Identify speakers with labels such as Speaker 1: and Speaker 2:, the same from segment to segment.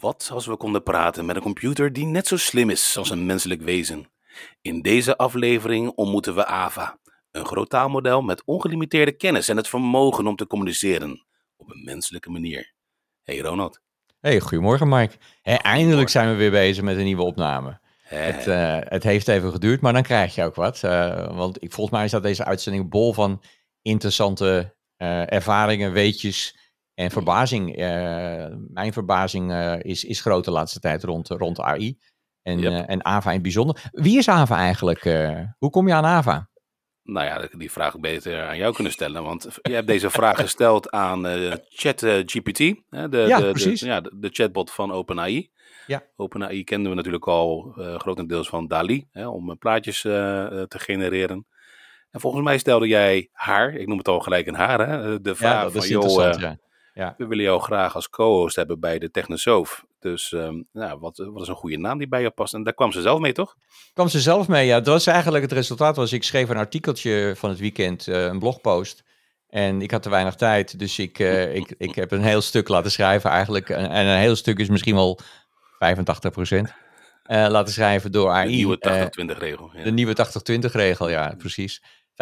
Speaker 1: Wat als we konden praten met een computer die net zo slim is als een menselijk wezen? In deze aflevering ontmoeten we Ava, een groot taalmodel met ongelimiteerde kennis en het vermogen om te communiceren op een menselijke manier. Hey Ronald.
Speaker 2: Hey, goedemorgen Mike. eindelijk zijn we weer bezig met een nieuwe opname. Het, uh, het, heeft even geduurd, maar dan krijg je ook wat. Uh, want ik, volgens mij is dat deze uitzending bol van interessante uh, ervaringen, weetjes en verbazing, uh, mijn verbazing uh, is, is groot de laatste tijd rond, rond AI. En, yep. uh, en AVA in het bijzonder. Wie is AVA eigenlijk? hoe kom je aan AVA?
Speaker 1: Nou ja, die vraag beter aan jou kunnen stellen. Want je hebt deze vraag gesteld aan ChatGPT. de,
Speaker 2: ja,
Speaker 1: de,
Speaker 2: precies.
Speaker 1: De, ja, de, chatbot van OpenAI.
Speaker 2: Ja.
Speaker 1: OpenAI kenden we natuurlijk al grotendeels van DALI. Hè, om plaatjes te genereren. En volgens mij stelde jij haar, ik noem het al gelijk een haar, hè, de vraag
Speaker 2: ja, dat
Speaker 1: van,
Speaker 2: is
Speaker 1: joh,
Speaker 2: ja. Ja.
Speaker 1: We willen jou graag als co-host hebben bij de Technosoof. Dus um, nou, wat, wat is een goede naam die bij jou past? En daar kwam ze zelf mee, toch?
Speaker 2: Kwam ze zelf mee, ja. Dat was eigenlijk het resultaat. Was ik schreef een artikeltje van het weekend, uh, een blogpost. En ik had te weinig tijd, dus ik, uh, ik, ik heb een heel stuk laten schrijven eigenlijk. En, en een heel stuk is misschien wel 85 procent. Uh, laten schrijven door AI.
Speaker 1: De nieuwe 80-20 regel.
Speaker 2: Ja. De nieuwe 80-20 regel, ja, precies. 85-15.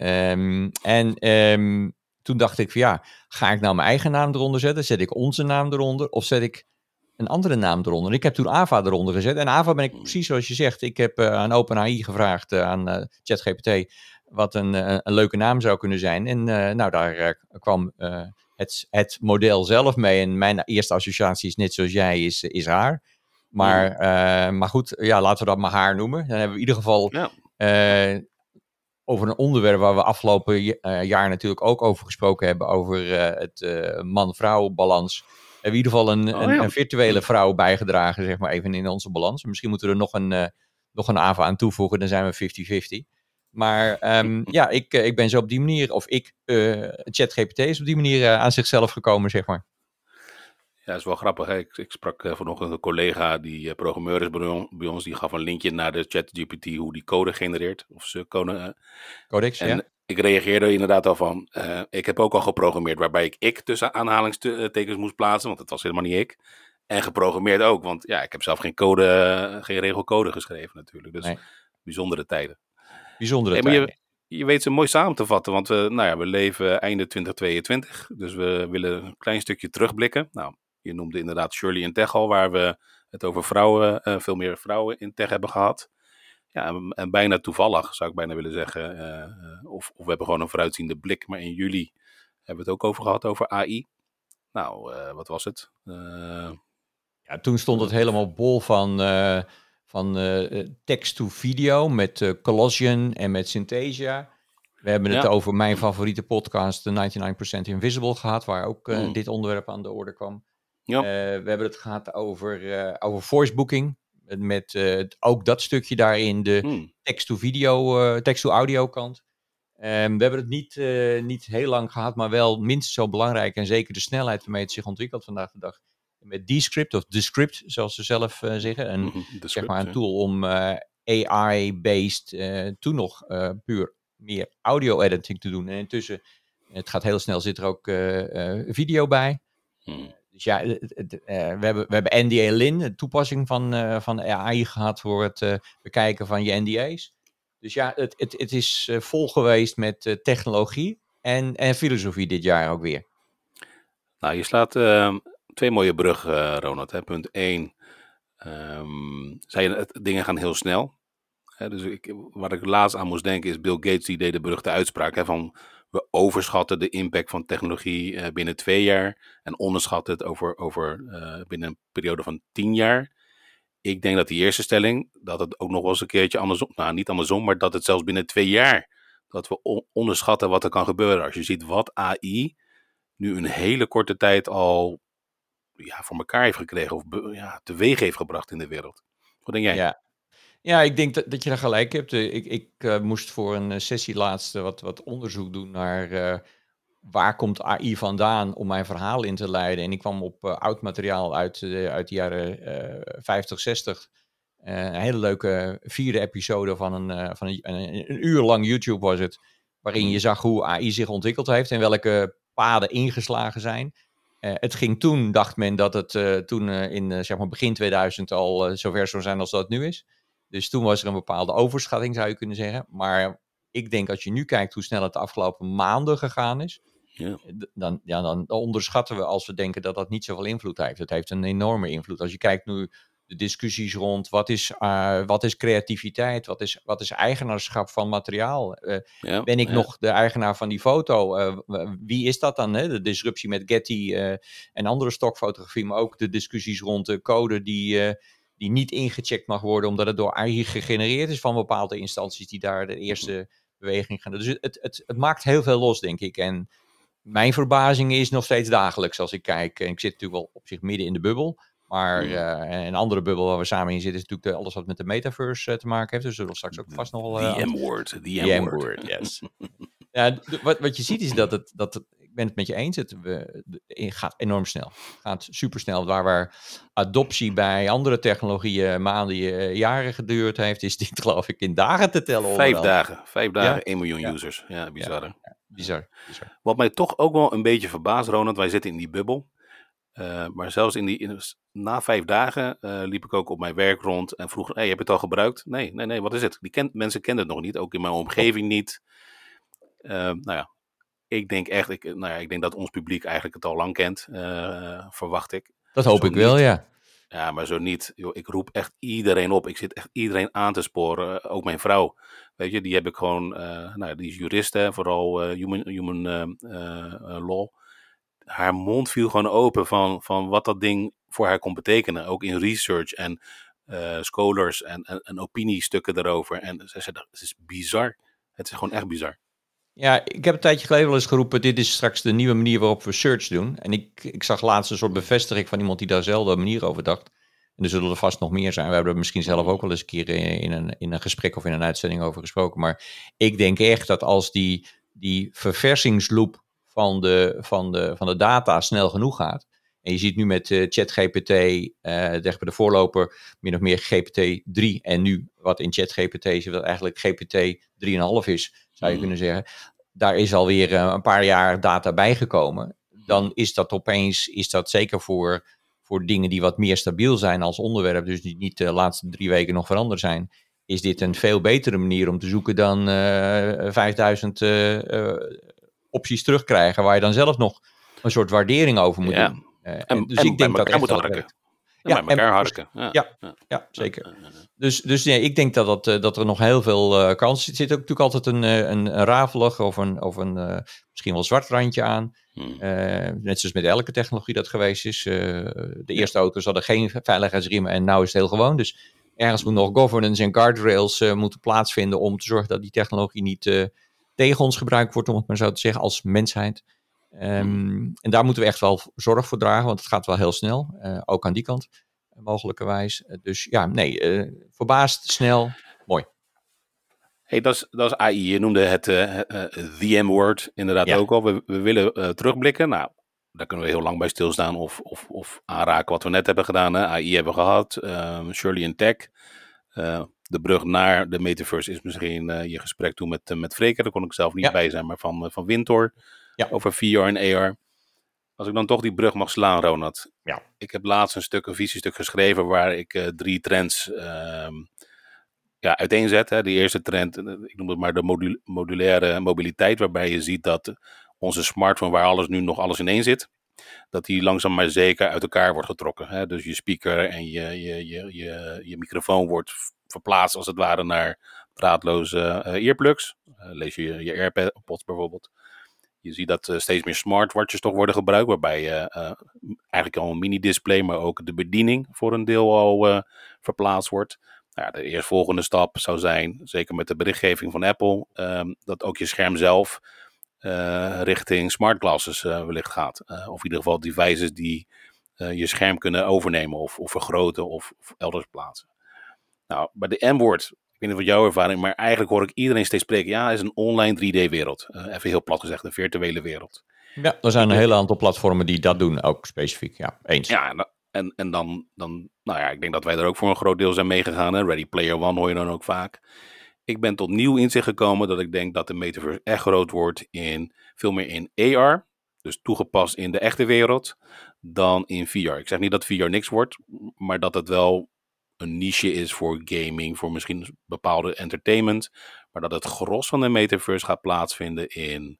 Speaker 2: Um, en... Um, toen dacht ik van ja, ga ik nou mijn eigen naam eronder zetten? Zet ik onze naam eronder? Of zet ik een andere naam eronder? En ik heb toen Ava eronder gezet. En Ava ben ik precies zoals je zegt. Ik heb uh, aan OpenAI gevraagd, uh, aan uh, ChatGPT, wat een, een, leuke naam zou kunnen zijn. En nou, daar kwam het, het model zelf mee. En mijn eerste associatie is net zoals jij, is, is haar. Maar, maar goed, ja, laten we dat maar haar noemen. Dan hebben we in ieder geval ja over een onderwerp waar we afgelopen uh, jaar natuurlijk ook over gesproken hebben, over uh, het uh, man-vrouw balans. Hebben we in ieder geval een, oh, een, ja. een, virtuele vrouw bijgedragen, zeg maar even in onze balans. Misschien moeten we er nog een, nog een AVA aan toevoegen, dan zijn we 50-50. Maar um, ja, ik, ik ben zo op die manier, of ik, ChatGPT is op die manier aan zichzelf gekomen, zeg maar.
Speaker 1: Ja, dat is wel grappig. Hè? Ik, ik, sprak uh, vanochtend een collega die uh, programmeur is bij, ons. Die gaf een linkje naar de ChatGPT, hoe die code genereert. Of ze code. Uh,
Speaker 2: Codex,
Speaker 1: en
Speaker 2: ja.
Speaker 1: ik reageerde inderdaad al van. ik heb ook al geprogrammeerd waarbij ik ik tussen aanhalingstekens moest plaatsen. Want het was helemaal niet ik. En geprogrammeerd ook. Want ja, ik heb zelf geen code, geen regelcode geschreven natuurlijk. Dus nee. bijzondere tijden.
Speaker 2: Bijzondere
Speaker 1: hey,
Speaker 2: tijden.
Speaker 1: Je, je weet ze mooi samen te vatten. Want we, nou ja, we leven einde 2022. Dus we willen een klein stukje terugblikken. Nou, je noemde inderdaad Shirley in Tech al, waar we het over vrouwen, uh, veel meer vrouwen in tech hebben gehad. Ja, en, en bijna toevallig zou ik bijna willen zeggen. Uh, of, of we hebben gewoon een vooruitziende blik. Maar in juli hebben we het ook over gehad, over AI. Nou, uh, wat was het?
Speaker 2: ja, toen stond het helemaal bol van, van text to video met Colossian en met Synthesia. We hebben het ja. over mijn favoriete podcast, de 99% Invisible, gehad, waar ook mm. dit onderwerp aan de orde kwam. Ja. Uh, we hebben het gehad over, uh, over voicebooking. Met uh, ook dat stukje daarin, de hmm. text-to-video, text-to-audio kant. Um, we hebben het niet, niet heel lang gehad, maar wel minstens zo belangrijk. En zeker de snelheid waarmee het zich ontwikkelt vandaag de dag. Met Descript, of Descript, zoals ze zelf zeggen. En,
Speaker 1: mm-hmm,
Speaker 2: zeg maar een tool om AI-based, toen nog puur meer audio-editing te doen. En intussen, het gaat heel snel, zit er ook video bij.
Speaker 1: Hmm.
Speaker 2: Dus ja, uh, we, hebben, we hebben NDA Lin, de toepassing van, uh, van AI gehad voor het uh, bekijken van je NDA's. Dus ja, het, het, het is vol geweest met technologie en, en filosofie dit jaar ook weer.
Speaker 1: Nou, je slaat ehm, twee mooie bruggen, Ronald. Hè. Punt 1, um, zei dingen gaan heel snel. Hè, dus ik, ik laatst aan moest denken is Bill Gates die deed de beruchte uitspraak hè, van we overschatten de impact van technologie uh, binnen twee jaar en onderschatten het over, over uh, binnen een periode van tien jaar. Ik denk dat die eerste stelling, dat het ook nog wel eens een keertje andersom, nou niet andersom, maar dat het zelfs binnen twee jaar, dat we on onderschatten wat er kan gebeuren. Als je ziet wat AI nu een hele korte tijd al ja, voor elkaar heeft gekregen of ja, teweeg heeft gebracht in de wereld. Wat denk jij?
Speaker 2: Ja, ja, ik denk dat, dat je daar gelijk hebt. Ik, ik uh, moest voor een sessie laatst wat, wat onderzoek doen naar uh, waar komt AI vandaan om mijn verhaal in te leiden. En ik kwam op uh, oud materiaal uit, uit de jaren 50, 60. een hele leuke vierde episode van, een, van een, een, een, uur lang YouTube was het. Waarin je zag hoe AI zich ontwikkeld heeft en welke paden ingeslagen zijn. het ging toen, dacht men, dat het toen in zeg maar begin 2000 al zover zou zijn als dat nu is. Dus toen was er een bepaalde overschatting, zou je kunnen zeggen. Maar ik denk als je nu kijkt hoe snel het de afgelopen maanden gegaan is, ja. Dan, ja, dan onderschatten we als we denken dat dat niet zoveel invloed heeft. Het heeft een enorme invloed. Als je kijkt nu de discussies rond wat is, uh, wat is creativiteit, wat is, wat is eigenaarschap van materiaal. Uh, ben ik nog de eigenaar van die foto? Uh, wie is dat dan? Hè? De disruptie met Getty en andere stokfotografie, maar ook de discussies rond de code die, die niet ingecheckt mag worden omdat het door AI gegenereerd is van bepaalde instanties die daar de eerste beweging gaan. Dus het, het, het maakt heel veel los, denk ik. En mijn verbazing is nog steeds dagelijks als ik kijk. En ik zit natuurlijk wel op zich midden in de bubbel. Maar uh, een andere bubbel waar we samen in zitten is natuurlijk alles wat met de metaverse uh, te maken heeft. Dus zullen we straks ook vast nog wel...
Speaker 1: Uh, the M-word. The M-word,
Speaker 2: yes. ja, wat, wat je ziet is dat het, dat het, ben het met je eens, het we, gaat enorm snel. Gaat supersnel. Waar, waar adoptie bij andere technologieën maanden, jaren geduurd heeft, is dit geloof ik in dagen te tellen.
Speaker 1: Vijf dagen. Vijf dagen, ja? 1 miljoen users. Ja, bizar. Ja,
Speaker 2: bizar, bizar.
Speaker 1: Wat mij toch ook wel een beetje verbaast, Ronald, wij zitten in die bubbel. Uh, maar zelfs in die, in, na vijf dagen uh, liep ik ook op mijn werk rond en vroeg: hey, heb je het al gebruikt? Nee, nee, nee, wat is het? Die ken, mensen kenden het nog niet, ook in mijn omgeving niet. Uh, nou ja, ik denk echt, ik, nou ja, ik denk dat ons publiek eigenlijk het al lang kent, verwacht ik.
Speaker 2: Dat hoop
Speaker 1: zo
Speaker 2: ik wel, ja.
Speaker 1: Ja, maar zo niet. Ik roep echt iedereen op. Ik zit echt iedereen aan te sporen. ook mijn vrouw. Weet je, die heb ik gewoon. nou, die is jurist, hè, vooral human, human law haar mond viel gewoon open van, van wat dat ding voor haar kon betekenen. Ook in research en uh, scholars en, en, en, opiniestukken daarover. En ze zei, het is bizar. Het is gewoon echt bizar.
Speaker 2: Ja, ik heb een tijdje geleden wel eens geroepen, dit is straks de nieuwe manier waarop we search doen. En ik, ik zag laatst een soort bevestiging van iemand die daar dezelfde manier over dacht. En er zullen er vast nog meer zijn. We hebben er misschien zelf ook wel eens een keer in een, in een gesprek of in een uitzending over gesproken. Maar ik denk echt dat als die, die verversingsloop van de, van de, van de data snel genoeg gaat. En je ziet nu met uh, ChatGPT, uh, de voorloper, min of meer GPT-3. En nu wat in ChatGPT is, wat eigenlijk GPT 3,5 is, zou je mm. kunnen zeggen. Daar is alweer uh, een paar jaar data bijgekomen. Dan is dat opeens, is dat zeker voor, voor dingen die wat meer stabiel zijn als onderwerp, dus die niet de laatste drie weken nog veranderd zijn, is dit een veel betere manier om te zoeken dan 5000 opties terugkrijgen waar je dan zelf nog een soort waardering over moet doen.
Speaker 1: Uh, en, dus ik denk dat echt moet harken. Ja, en elkaar harken.
Speaker 2: Ja, ja, ja, zeker. Dus, dus nee, ik denk dat, dat, uh, dat er nog heel veel uh, kans zit. Er zit ook natuurlijk altijd een, een, een rafelig of een, of een misschien wel zwart randje aan. Hmm. net zoals met elke technologie dat geweest is. de eerste auto's hadden geen veiligheidsriemen en nu is het heel gewoon. Dus ergens moet nog governance en guardrails moeten plaatsvinden om te zorgen dat die technologie niet tegen ons gebruikt wordt, om het maar zo te zeggen, als mensheid. Um, en daar moeten we echt wel zorg voor dragen, want het gaat wel heel snel. Uh, ook aan die kant, mogelijkerwijs. dus ja, nee, uh, verbaasd, snel, mooi.
Speaker 1: Hey, dat is, dat is AI. Je noemde het uh, the M-word inderdaad ja. ook al. We, we willen terugblikken. Nou, daar kunnen we heel lang bij stilstaan of, of, of aanraken wat we net hebben gedaan. Hè. AI hebben we gehad, um, Shirley en Tech de brug naar de metaverse is misschien uh, je gesprek toen met, met Freker. Daar kon ik zelf niet bij zijn, maar van, van Wintor. Ja. Over VR en AR. Als ik dan toch die brug mag slaan, Ronald.
Speaker 2: Ja.
Speaker 1: Ik heb laatst een stuk, een visiestuk geschreven waar ik drie trends ehm, ja, uiteenzet. Hè. De eerste trend, ik noem het maar de modul modulaire mobiliteit, waarbij je ziet dat onze smartphone, waar alles nu nog alles in één zit, dat die langzaam maar zeker uit elkaar wordt getrokken. Hè? Dus je speaker en je, je, je, je, je microfoon wordt verplaatst als het ware naar draadloze uh, earplugs. Uh, lees je je AirPods bijvoorbeeld. Je ziet dat uh, steeds meer smartwatches toch worden gebruikt, waarbij je eigenlijk al een mini-display, maar ook de bediening voor een deel al verplaatst wordt. Nou, de eerstvolgende stap zou zijn, zeker met de berichtgeving van Apple, um, dat ook je scherm zelf richting smart glasses wellicht gaat. of in ieder geval devices die je scherm kunnen overnemen of, of vergroten of, of elders plaatsen. Nou, bij de M-woord, weet niet wat jouw ervaring, maar eigenlijk hoor ik iedereen steeds spreken. Ja, het is een online 3D-wereld. Uh, eh, even heel plat gezegd, een virtuele wereld.
Speaker 2: Ja, er zijn een hele aantal platformen die dat doen, ook specifiek. Ja, eens.
Speaker 1: Ja, en, en dan, dan, nou ja, ik denk dat wij er ook voor een groot deel zijn meegegaan. Hè? Ready Player One hoor je dan ook vaak. Ik ben tot nieuw inzicht gekomen dat ik denk dat de metaverse echt groot wordt in veel meer in AR. dus toegepast in de echte wereld, dan in VR. Ik zeg niet dat VR niks wordt, maar dat het wel een niche is voor gaming, voor misschien bepaalde entertainment, maar dat het gros van de metaverse gaat plaatsvinden in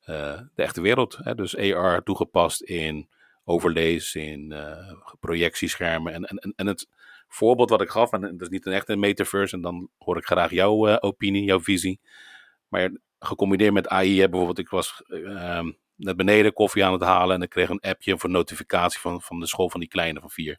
Speaker 1: uh, de echte wereld. Hè? Dus AR toegepast in overlays, in uh, projectieschermen. En, en, en het voorbeeld wat ik gaf, en dat is niet een echte metaverse, en dan hoor ik graag jouw uh, opinie, jouw visie. Maar gecombineerd met AI, hè, bijvoorbeeld, ik was uh, net beneden koffie aan het halen en ik kreeg een appje voor notificatie van, van de school van die kleine van vier.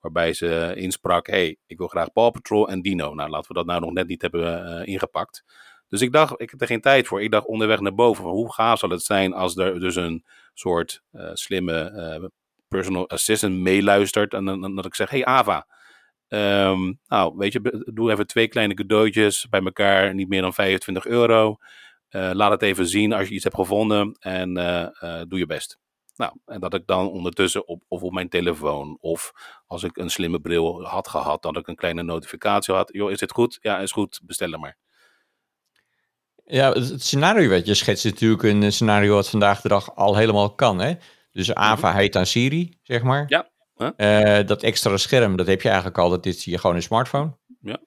Speaker 1: Waarbij ze insprak, hey, ik wil graag Paw Patrol en Dino. Nou, laten we dat nou nog net niet hebben ingepakt. Dus ik dacht, ik heb er geen tijd voor. Ik dacht onderweg naar boven, hoe gaaf zal het zijn als er dus een soort uh, slimme uh, personal assistant meeluistert. En dan dat ik zeg, hey Ava, um, nou weet je, doe even twee kleine cadeautjes bij elkaar, niet meer dan 25 euro. Laat het even zien als je iets hebt gevonden en doe je best. Nou, en dat ik dan ondertussen op, of op mijn telefoon, of als ik een slimme bril had gehad, dat ik een kleine notificatie had. Joh, is dit goed? Ja, is goed, bestel maar.
Speaker 2: Ja, het scenario wat je schetst natuurlijk een scenario wat vandaag de dag al helemaal kan. Hè? Dus Ava mhm. heet aan Siri, zeg maar.
Speaker 1: Ja.
Speaker 2: Uh, dat extra scherm, dat heb je eigenlijk al, dat is hier gewoon een smartphone.
Speaker 1: Ja.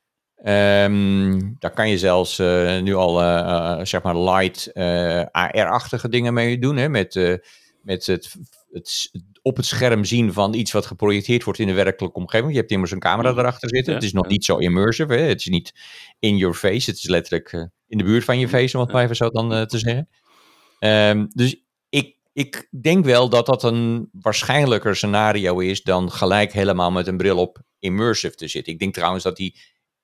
Speaker 2: Um, daar kan je zelfs uh, nu al, uh, zeg maar, light AR-achtige dingen mee doen. Hè? Met, met het, het, op het scherm zien van iets wat geprojecteerd wordt in de werkelijke omgeving. Je hebt immers een camera mhm. erachter zitten. het is nog niet zo immersive. Hè? Het is niet in your face. Het is letterlijk in de buurt van je face, om het maar even zo dan uh, te zeggen. Um, dus ik, ik denk wel dat dat een waarschijnlijker scenario is dan gelijk helemaal met een bril op immersive te zitten. Ik denk trouwens dat die,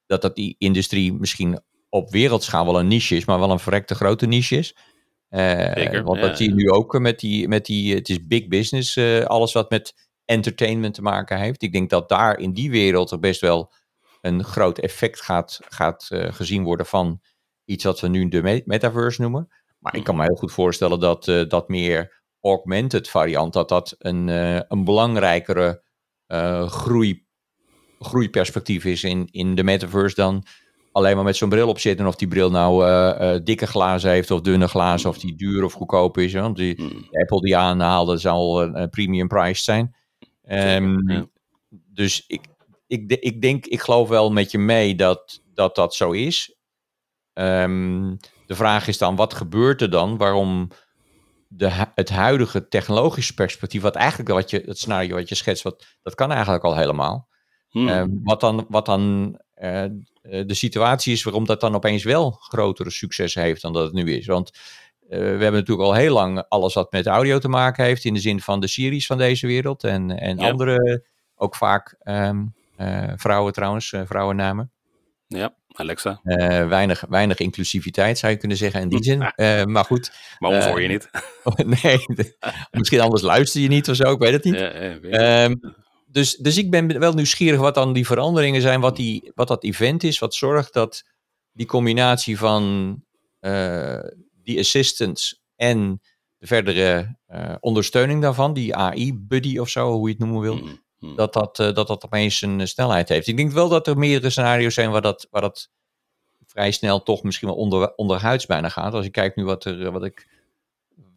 Speaker 2: dat, dat die industrie misschien op wereldschaal wel een niche is, maar wel een verrekte grote niche is. Zeker, want dat zie je nu ook met die, met die, het is big business, uh, alles wat met entertainment te maken heeft. Ik denk dat daar in die wereld er best wel een groot effect gaat, gaat uh, gezien worden van iets wat we nu de metaverse noemen. Maar ik kan me heel goed voorstellen dat uh, dat meer augmented variant, dat dat een, uh, een belangrijkere groei, groeiperspectief is in, in de metaverse dan alleen maar met zo'n bril op zitten. Of die bril nou dikke glazen heeft of dunne glazen, of die duur of goedkoop is. Want die hmm. Apple die aanhaalde zal een premium price zijn. Um, Dus ik, ik, ik denk, ik geloof wel met je mee dat dat, dat zo is. Um, de vraag is dan, wat gebeurt er dan? Waarom de, het huidige technologische perspectief, wat eigenlijk wat je, het scenario wat je schetst, wat, dat kan eigenlijk al helemaal. Hmm. Um, wat dan, wat dan uh, de situatie is waarom dat dan opeens wel grotere succes heeft dan dat het nu is. Want uh, we hebben natuurlijk al heel lang alles wat met audio te maken heeft, in de zin van de series van deze wereld en, en ja. andere, ook vaak um, uh, vrouwen trouwens, vrouwennamen.
Speaker 1: Ja. Alexa.
Speaker 2: Uh, weinig, weinig inclusiviteit zou je kunnen zeggen in die zin. Uh, maar goed.
Speaker 1: Maar ons uh, hoor je niet.
Speaker 2: nee, misschien anders luister je niet of zo, ik weet het niet. Ja, um, dus, dus ik ben wel nieuwsgierig wat dan die veranderingen zijn, wat, die, wat dat event is, wat zorgt dat die combinatie van die assistants en de verdere ondersteuning daarvan, die AI-buddy of zo, hoe je het noemen wil, mm. Hmm. dat dat, uh, dat dat opeens een eh, snelheid heeft. Ik denk wel dat er meerdere scenario's zijn waar dat, waar dat vrij snel toch misschien wel onder, onderhuids bijna gaat. Als ik kijk nu wat, er, wat ik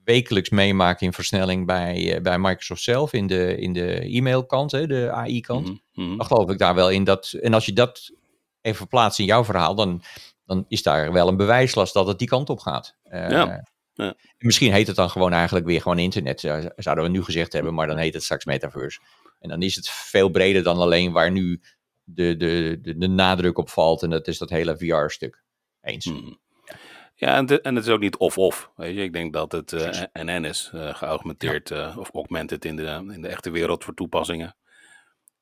Speaker 2: wekelijks meemaak in versnelling bij, uh, bij Microsoft zelf in de, in de e-mailkant, hè, de AI-kant. Mm -hmm. Dan geloof ik daar wel in dat. En als je dat even plaatst in jouw verhaal, dan, dan is daar wel een bewijslast dat het die kant op gaat. Uh, ja. Ja. Misschien heet het dan gewoon eigenlijk weer gewoon internet, zouden we nu gezegd hebben, maar dan heet het straks metaverse. En dan is het veel breder dan alleen waar nu de, de, de, de nadruk op valt. En dat is dat hele VR-stuk. Eens. Hmm.
Speaker 1: Ja, en, de, en het is ook niet of-of. Weet je, ik denk dat het uh, eh, NN is, uh, geaugmenteerd ja. uh, of augmented in de, in de echte wereld voor toepassingen.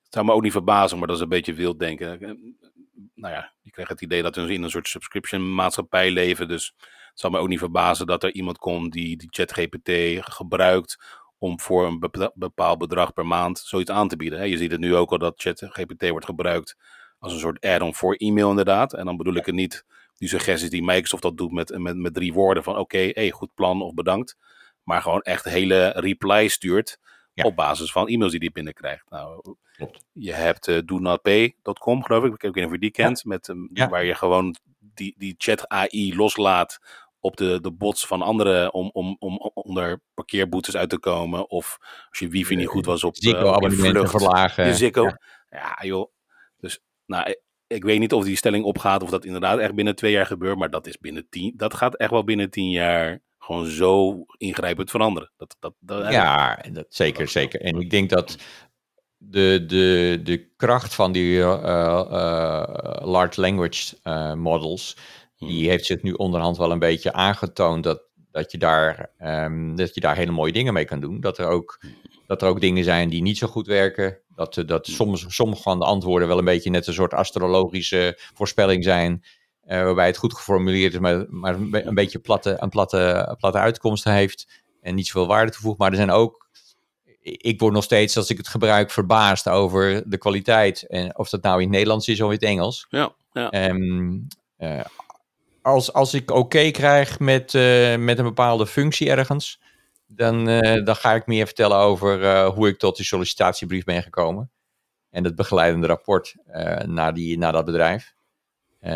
Speaker 1: Het zou me ook niet verbazen, maar dat is een beetje wild denken. Nou ja, je krijgt het idee dat we in een soort subscription maatschappij leven. Dus het zou me ook niet verbazen dat er iemand komt die, die ChatGPT gebruikt om voor een bepaald bedrag per maand zoiets aan te bieden. Je ziet het nu ook al dat ChatGPT wordt gebruikt als een soort add-on voor e-mail inderdaad. En dan bedoel ik het niet die suggesties die Microsoft dat doet met, met, met drie woorden van oké, okay, hey, goed plan of bedankt. Maar gewoon echt hele reply stuurt op basis van e-mails die hij binnenkrijgt. Nou, je hebt uh, donotpay.com geloof ik, ik weet niet of je die kent, met, um, waar je gewoon die, die chat AI loslaat op de, de bots van anderen om, om, om onder parkeerboetes uit te komen. Of als je wifi niet goed was op, uh,
Speaker 2: Ziggo-abonnementen verlagen.
Speaker 1: Je ja. joh. Dus nou, ik, weet niet of die stelling opgaat of dat inderdaad echt binnen twee jaar gebeurt. Maar dat is binnen tien. Dat gaat echt wel binnen tien jaar gewoon zo ingrijpend veranderen. Dat, dat, dat,
Speaker 2: ja, dat, zeker, zeker. En ik denk dat de, de, de kracht van die uh, uh, large language uh, models, die hmm. heeft zich nu onderhand wel een beetje aangetoond dat, dat, je daar, um, dat je daar hele mooie dingen mee kan doen. Dat er ook, dat er ook dingen zijn die niet zo goed werken. Dat, dat soms, sommige van de antwoorden wel een beetje net een soort astrologische voorspelling zijn. Uh, waarbij het goed geformuleerd is, maar, maar een beetje platte, een platte, platte uitkomst heeft. En niet zoveel waarde toevoegt. Maar er zijn ook ik word nog steeds, als ik het gebruik, verbaasd over de kwaliteit. En of dat nou in het Nederlands is of in het Engels.
Speaker 1: Ja, ja.
Speaker 2: Um, uh, als, als ik oké krijg met, uh, met een bepaalde functie ergens, dan, uh, dan ga ik meer vertellen over hoe ik tot die sollicitatiebrief ben gekomen. En het begeleidende rapport naar, die, naar dat bedrijf.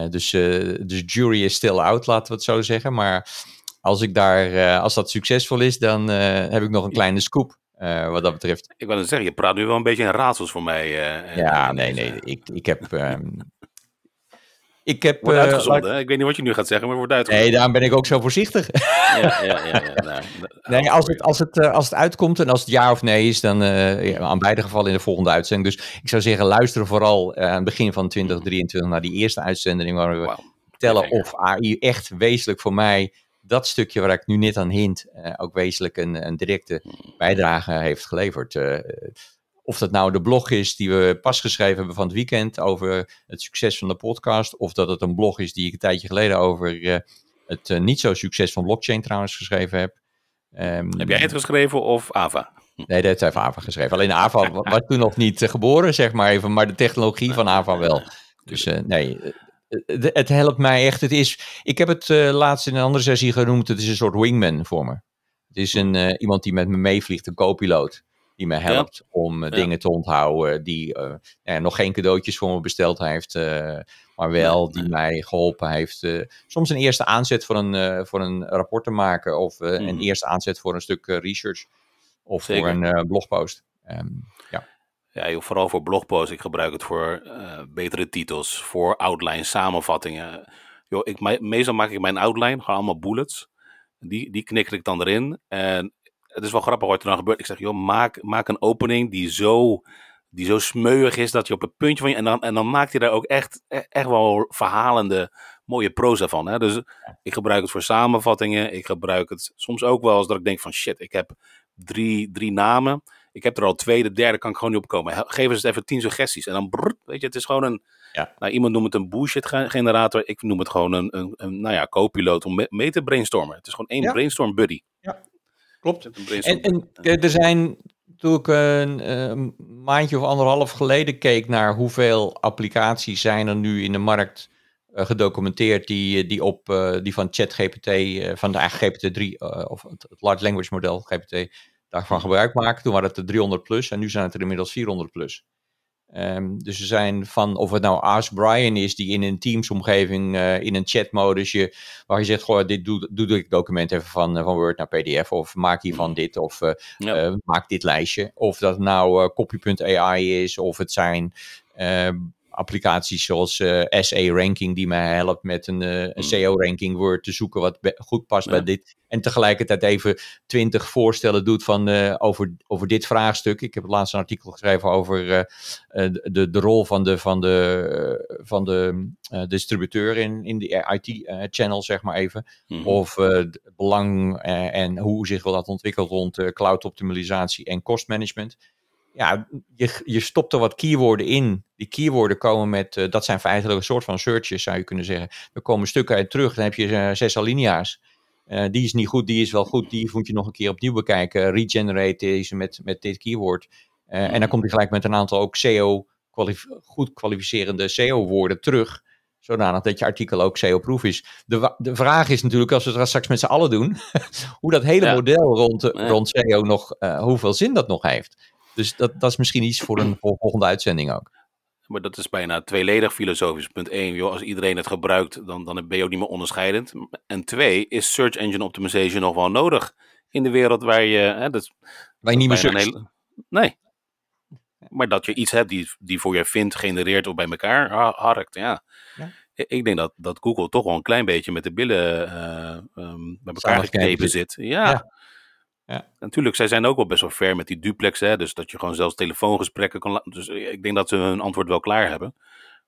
Speaker 2: dus, dus jury is still out, laten we het zo zeggen. Maar als, ik daar, als dat succesvol is, dan heb ik nog een kleine scoop. Uh, wat dat betreft.
Speaker 1: Ik wil het zeggen, je praat nu wel een beetje in raadsels voor mij. Uh,
Speaker 2: ja, nee, nee. Ik, ik heb. Um, ik heb.
Speaker 1: Wordt uitgezonden, uh, Ik weet niet wat je nu gaat zeggen, maar wordt uitgezonden.
Speaker 2: Nee, daarom ben ik ook zo voorzichtig. ja, ja, ja. ja nou, nee, als het, als, het, als het uitkomt en als het ja of nee is, dan ja, aan beide gevallen in de volgende uitzending. Dus ik zou zeggen, luister vooral aan het begin van 2023 naar die eerste uitzending, waar we wow. tellen of AI echt wezenlijk voor mij dat stukje waar ik nu net aan hint, uh, ook wezenlijk een, een, directe bijdrage heeft geleverd. Uh, of dat nou de blog is die we pas geschreven hebben van het weekend over het succes van de podcast, of dat het een blog is die ik een tijdje geleden over uh, het niet zo succes van blockchain trouwens geschreven heb.
Speaker 1: Um, heb jij het geschreven of Ava?
Speaker 2: Nee, dat heeft Ava geschreven. Alleen Ava was toen nog niet geboren, zeg maar even, maar de technologie van Ava wel. Dus nee, eh, het helpt mij echt. Het is, ik heb het laatst in een andere sessie genoemd. Het is een soort wingman voor me. Het is een, iemand die met me meevliegt, een co-piloot. Die me helpt ja. om ja. dingen te onthouden. Die nog geen cadeautjes voor me besteld heeft. maar wel die mij geholpen heeft. soms een eerste aanzet voor een, voor een rapport te maken. Of mm. een eerste aanzet voor een stuk research. Of Zeker. voor een blogpost. Um, ja.
Speaker 1: Ja, vooral voor blogposts. Ik gebruik het voor uh, betere titels, voor outline, samenvattingen. Yo, ik, meestal maak ik mijn outline, gewoon allemaal bullets. Die, die knikker ik dan erin. En het is wel grappig wat er dan gebeurt. Ik zeg, joh, maak, maak een opening die zo, die zo smeuig is dat je op het puntje van je... En dan, en dan maakt hij daar ook echt, e-, echt wel verhalende, mooie proza van. Hè? Dus ik gebruik het voor samenvattingen. Ik gebruik het soms ook wel als dat ik denk van, shit, ik heb drie, drie namen ik heb er al twee, de derde kan ik gewoon niet opkomen. Geef eens even tien suggesties. En dan, brrr, weet je, het is gewoon een, ja. nou, iemand noemt het een bullshit generator. Ik noem het gewoon een, een, een nou ja, co-piloot om mee te brainstormen. Het is gewoon één ja. brainstorm buddy.
Speaker 2: Ja, klopt. En, en er zijn, toen ik een, een, maandje of anderhalf geleden keek naar hoeveel applicaties zijn er nu in de markt uh, gedocumenteerd die, die, op, uh, die van ChatGPT, uh, van de eigen GPT-3 of het, het Large Language Model GPT daarvan gebruik maken. Toen waren het er 300 plus en nu zijn het er inmiddels 400 plus. Um, dus er zijn van, of het nou Ask Brian is, die in een Teams-omgeving, uh, in een chatmodus, je, waar je zegt, goh, dit doe, doe ik document even van, uh, van Word naar PDF, of maak hiervan dit, of uh, ja. maak dit lijstje. Of dat nou copy.ai is, of het zijn ehm, applicaties zoals uh, eh, SE-ranking die mij helpt met een, uh, een SEO-ranking Word te zoeken wat goed past ja. bij dit. En tegelijkertijd even twintig voorstellen doet van, uh, over, over dit vraagstuk. Ik heb het laatst een artikel geschreven over de, de rol van de, van de, van de distributeur in, in de IT-channel, zeg maar even. Mm -hmm. Of het belang en hoe zich dat ontwikkelt rond cloud-optimalisatie en kostmanagement ja, je, je stopt er wat keywords in. Die keywords komen met, uh, dat zijn feitelijk een soort van searches, zou je kunnen zeggen. Er komen stukken uit terug, dan heb je uh, zes alinea's. Uh, die is niet goed, die is wel goed, die moet je nog een keer opnieuw bekijken. Regenerate deze met, met dit keyword. En dan komt hij gelijk met een aantal ook SEO, kwalif goed kwalificerende SEO-woorden terug. Zodanig dat je artikel ook SEO-proof is. De, de vraag is natuurlijk, als we het straks met z'n allen doen, hoe dat hele ja. model rond, rond SEO nog, hoeveel zin dat nog heeft. Dus dat, dat is misschien iets voor een volgende uitzending ook.
Speaker 1: Maar dat is bijna tweeledig filosofisch. Punt 1, joh, als iedereen het gebruikt, dan, dan ben je ook niet meer onderscheidend. En twee, is search engine optimization nog wel nodig in de wereld waar je... Hè, dat,
Speaker 2: Waar je niet meer searcht.
Speaker 1: hele- Nee. Maar dat je iets hebt die, die voor je vindt, genereert of bij elkaar ha- harkt, ja.
Speaker 2: Ja.
Speaker 1: Ik- denk dat, dat Google toch wel een klein beetje met de billen eh, ehm, bij elkaar geknepen
Speaker 2: zit.
Speaker 1: zit. Ja.
Speaker 2: Ja. Ja.
Speaker 1: Natuurlijk, zij zijn ook wel best wel ver met die duplex, hè, dus dat je gewoon zelfs telefoongesprekken kan laten. Dus ik denk dat ze hun antwoord wel klaar hebben.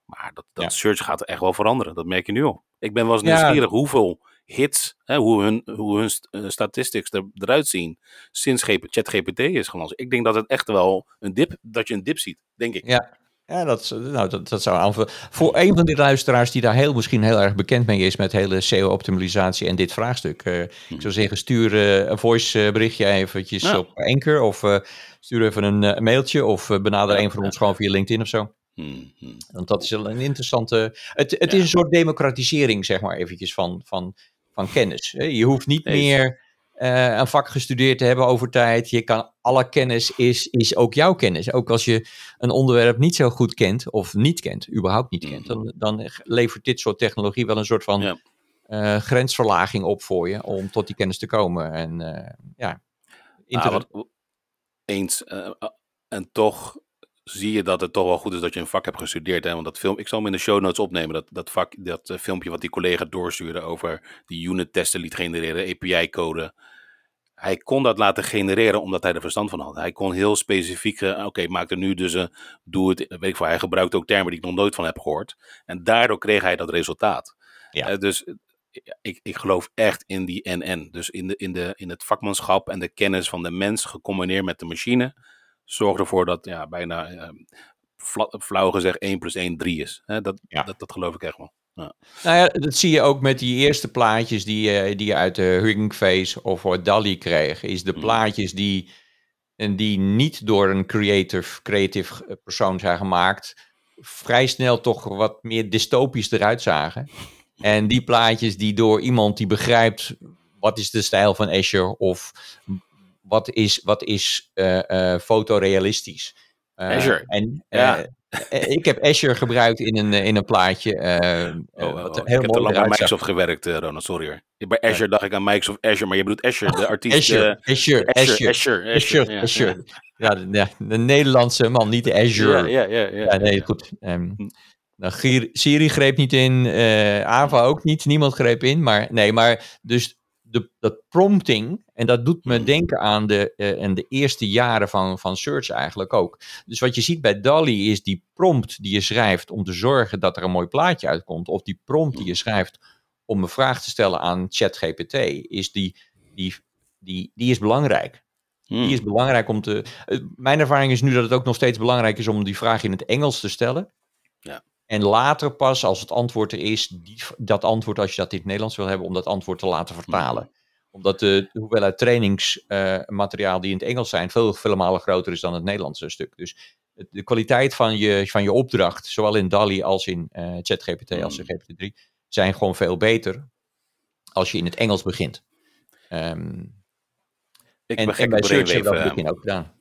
Speaker 1: Maar dat, dat
Speaker 2: Ja.
Speaker 1: search gaat echt wel veranderen, dat merk je nu al. Ik ben wel eens
Speaker 2: Ja.
Speaker 1: nieuwsgierig hoeveel hits, hè, hoe hun, hoe hun eh, statistics er, eruit zien sinds GP ChatGPT is gelanceerd. Ik denk dat het echt wel een dip, dat je een dip ziet, denk ik.
Speaker 2: Ja, ja dat, nou, dat, dat zou aanvullen. Voor een van die luisteraars die daar heel, misschien heel erg bekend mee is met hele SEO-optimalisatie en dit vraagstuk. eh, Ik zou zeggen, stuur eh, een voice berichtje eventjes
Speaker 1: Ja.
Speaker 2: op Anchor of eh, stuur even een mailtje of benader
Speaker 1: Ja,
Speaker 2: een van ons gewoon via LinkedIn of zo.
Speaker 1: Hmm, hmm.
Speaker 2: Want dat is een interessante. Het, het
Speaker 1: Ja.
Speaker 2: is een soort democratisering, zeg maar, eventjes van, van, van kennis. Je hoeft niet meer eh, een vak gestudeerd te hebben over tijd. Je kan, alle kennis is, is ook jouw kennis. Ook als je een onderwerp niet zo goed kent, of niet kent, überhaupt niet kent, dan, dan levert dit soort technologie wel een soort van
Speaker 1: Ja.
Speaker 2: eh, grensverlaging op voor je om tot die kennis te komen. En eh, ja.
Speaker 1: Ah, wat, eens. en toch zie je dat het toch wel goed is dat je een vak hebt gestudeerd. Hè? Want dat film, ik zal hem in de show notes opnemen. Dat, dat, vak, dat filmpje wat die collega doorstuurde over die unit testen liet genereren, API-code. Hij kon dat laten genereren omdat hij er verstand van had. Hij kon heel specifiek, eh, oké, maak er nu dus een, doe het, weet ik veel. Hij gebruikte ook termen die ik nog nooit van heb gehoord. En daardoor kreeg hij dat resultaat.
Speaker 2: Ja.
Speaker 1: Eh, dus eh, ik, ik geloof echt in die NN. Dus in, de, in, de, in het vakmanschap en de kennis van de mens gecombineerd met de machine. Zorg ervoor dat ja, bijna eh, fla- flauw gezegd 1 plus 1 3 is. Dat,
Speaker 2: Ja.
Speaker 1: dat, dat geloof ik echt wel.
Speaker 2: Nou ja, dat zie je ook met die eerste plaatjes die, je- die je uit de Hugging Face of voor DALI kreeg. Is de
Speaker 1: Mhm.
Speaker 2: plaatjes die, en die niet door een creative, creative eh, persoon zijn gemaakt, vrij snel toch wat meer dystopisch eruit zagen. En die plaatjes die door iemand die begrijpt wat is de stijl van Azure of wat is, wat is eh, eh, fotorealistisch. Eh,
Speaker 1: Azure.
Speaker 2: En,
Speaker 1: Ja.
Speaker 2: Eh, eh, ik heb Azure gebruikt in een, eh, in een plaatje.
Speaker 1: Oh, oh,
Speaker 2: wat
Speaker 1: oh.
Speaker 2: heel
Speaker 1: ik heb
Speaker 2: mooi
Speaker 1: lang bij. Microsoft gewerkt, Ronald. Sorry hoor. Bij Azure dacht ik aan Microsoft Azure, maar je bedoelt Azure, de artiest.
Speaker 2: Azure, Azure,
Speaker 1: Azure,
Speaker 2: Azure,
Speaker 1: Azure,
Speaker 2: Azure,
Speaker 1: ja,
Speaker 2: Azure. Ja, de, Nederlandse man, niet de Azure.
Speaker 1: ja, ja. ja,
Speaker 2: Ja, nee, goed. Nou, Gier- Siri greep niet in, Ava ook niet, niemand greep in. Maar nee, maar dus de, dat prompting, en dat doet me
Speaker 1: Mhm.
Speaker 2: denken aan de, eh, en de eerste jaren van, van Search eigenlijk ook. Dus wat je ziet bij DALI is die prompt die je schrijft om te zorgen dat er een mooi plaatje uitkomt. Of die prompt die je schrijft om een vraag te stellen aan ChatGPT, is die, die, die, die is belangrijk.
Speaker 1: Hmm.
Speaker 2: Die is belangrijk om te. eh, Mijn ervaring is nu dat het ook nog steeds belangrijk is om die vraag in het Engels te stellen.
Speaker 1: Ja.
Speaker 2: En later pas, als het antwoord er is, die, dat antwoord, als je dat in het Nederlands wil hebben, om dat antwoord te laten vertalen. Omdat de, de hoeveelheid trainingsmateriaal die in het Engels zijn, veel, vele malen groter is dan het Nederlandse stuk. Dus de kwaliteit van je, van je opdracht, zowel in DALI als in eh, ChatGPT als in GPT-3, zijn gewoon veel beter als je in het Engels begint. Ehm,
Speaker 1: ik
Speaker 2: en, bij Search hebben we dat het begin ook gedaan.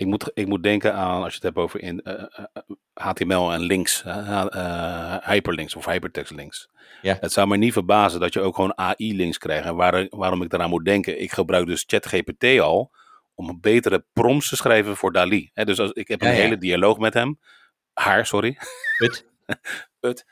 Speaker 1: Ik moet, ik moet denken aan, als je het hebt over in, eh, eh, HTML en links, eh, eh, hyperlinks of hypertext links.
Speaker 2: Ja.
Speaker 1: Het zou me niet verbazen dat je ook gewoon AI-links krijgt. En waar, waarom ik daaraan moet denken, ik gebruik dus ChatGPT al om een betere prompts te schrijven voor Dali. Dus als, ik heb een
Speaker 2: Ja,
Speaker 1: hele dialoog met hem. Haar, sorry.
Speaker 2: Goed.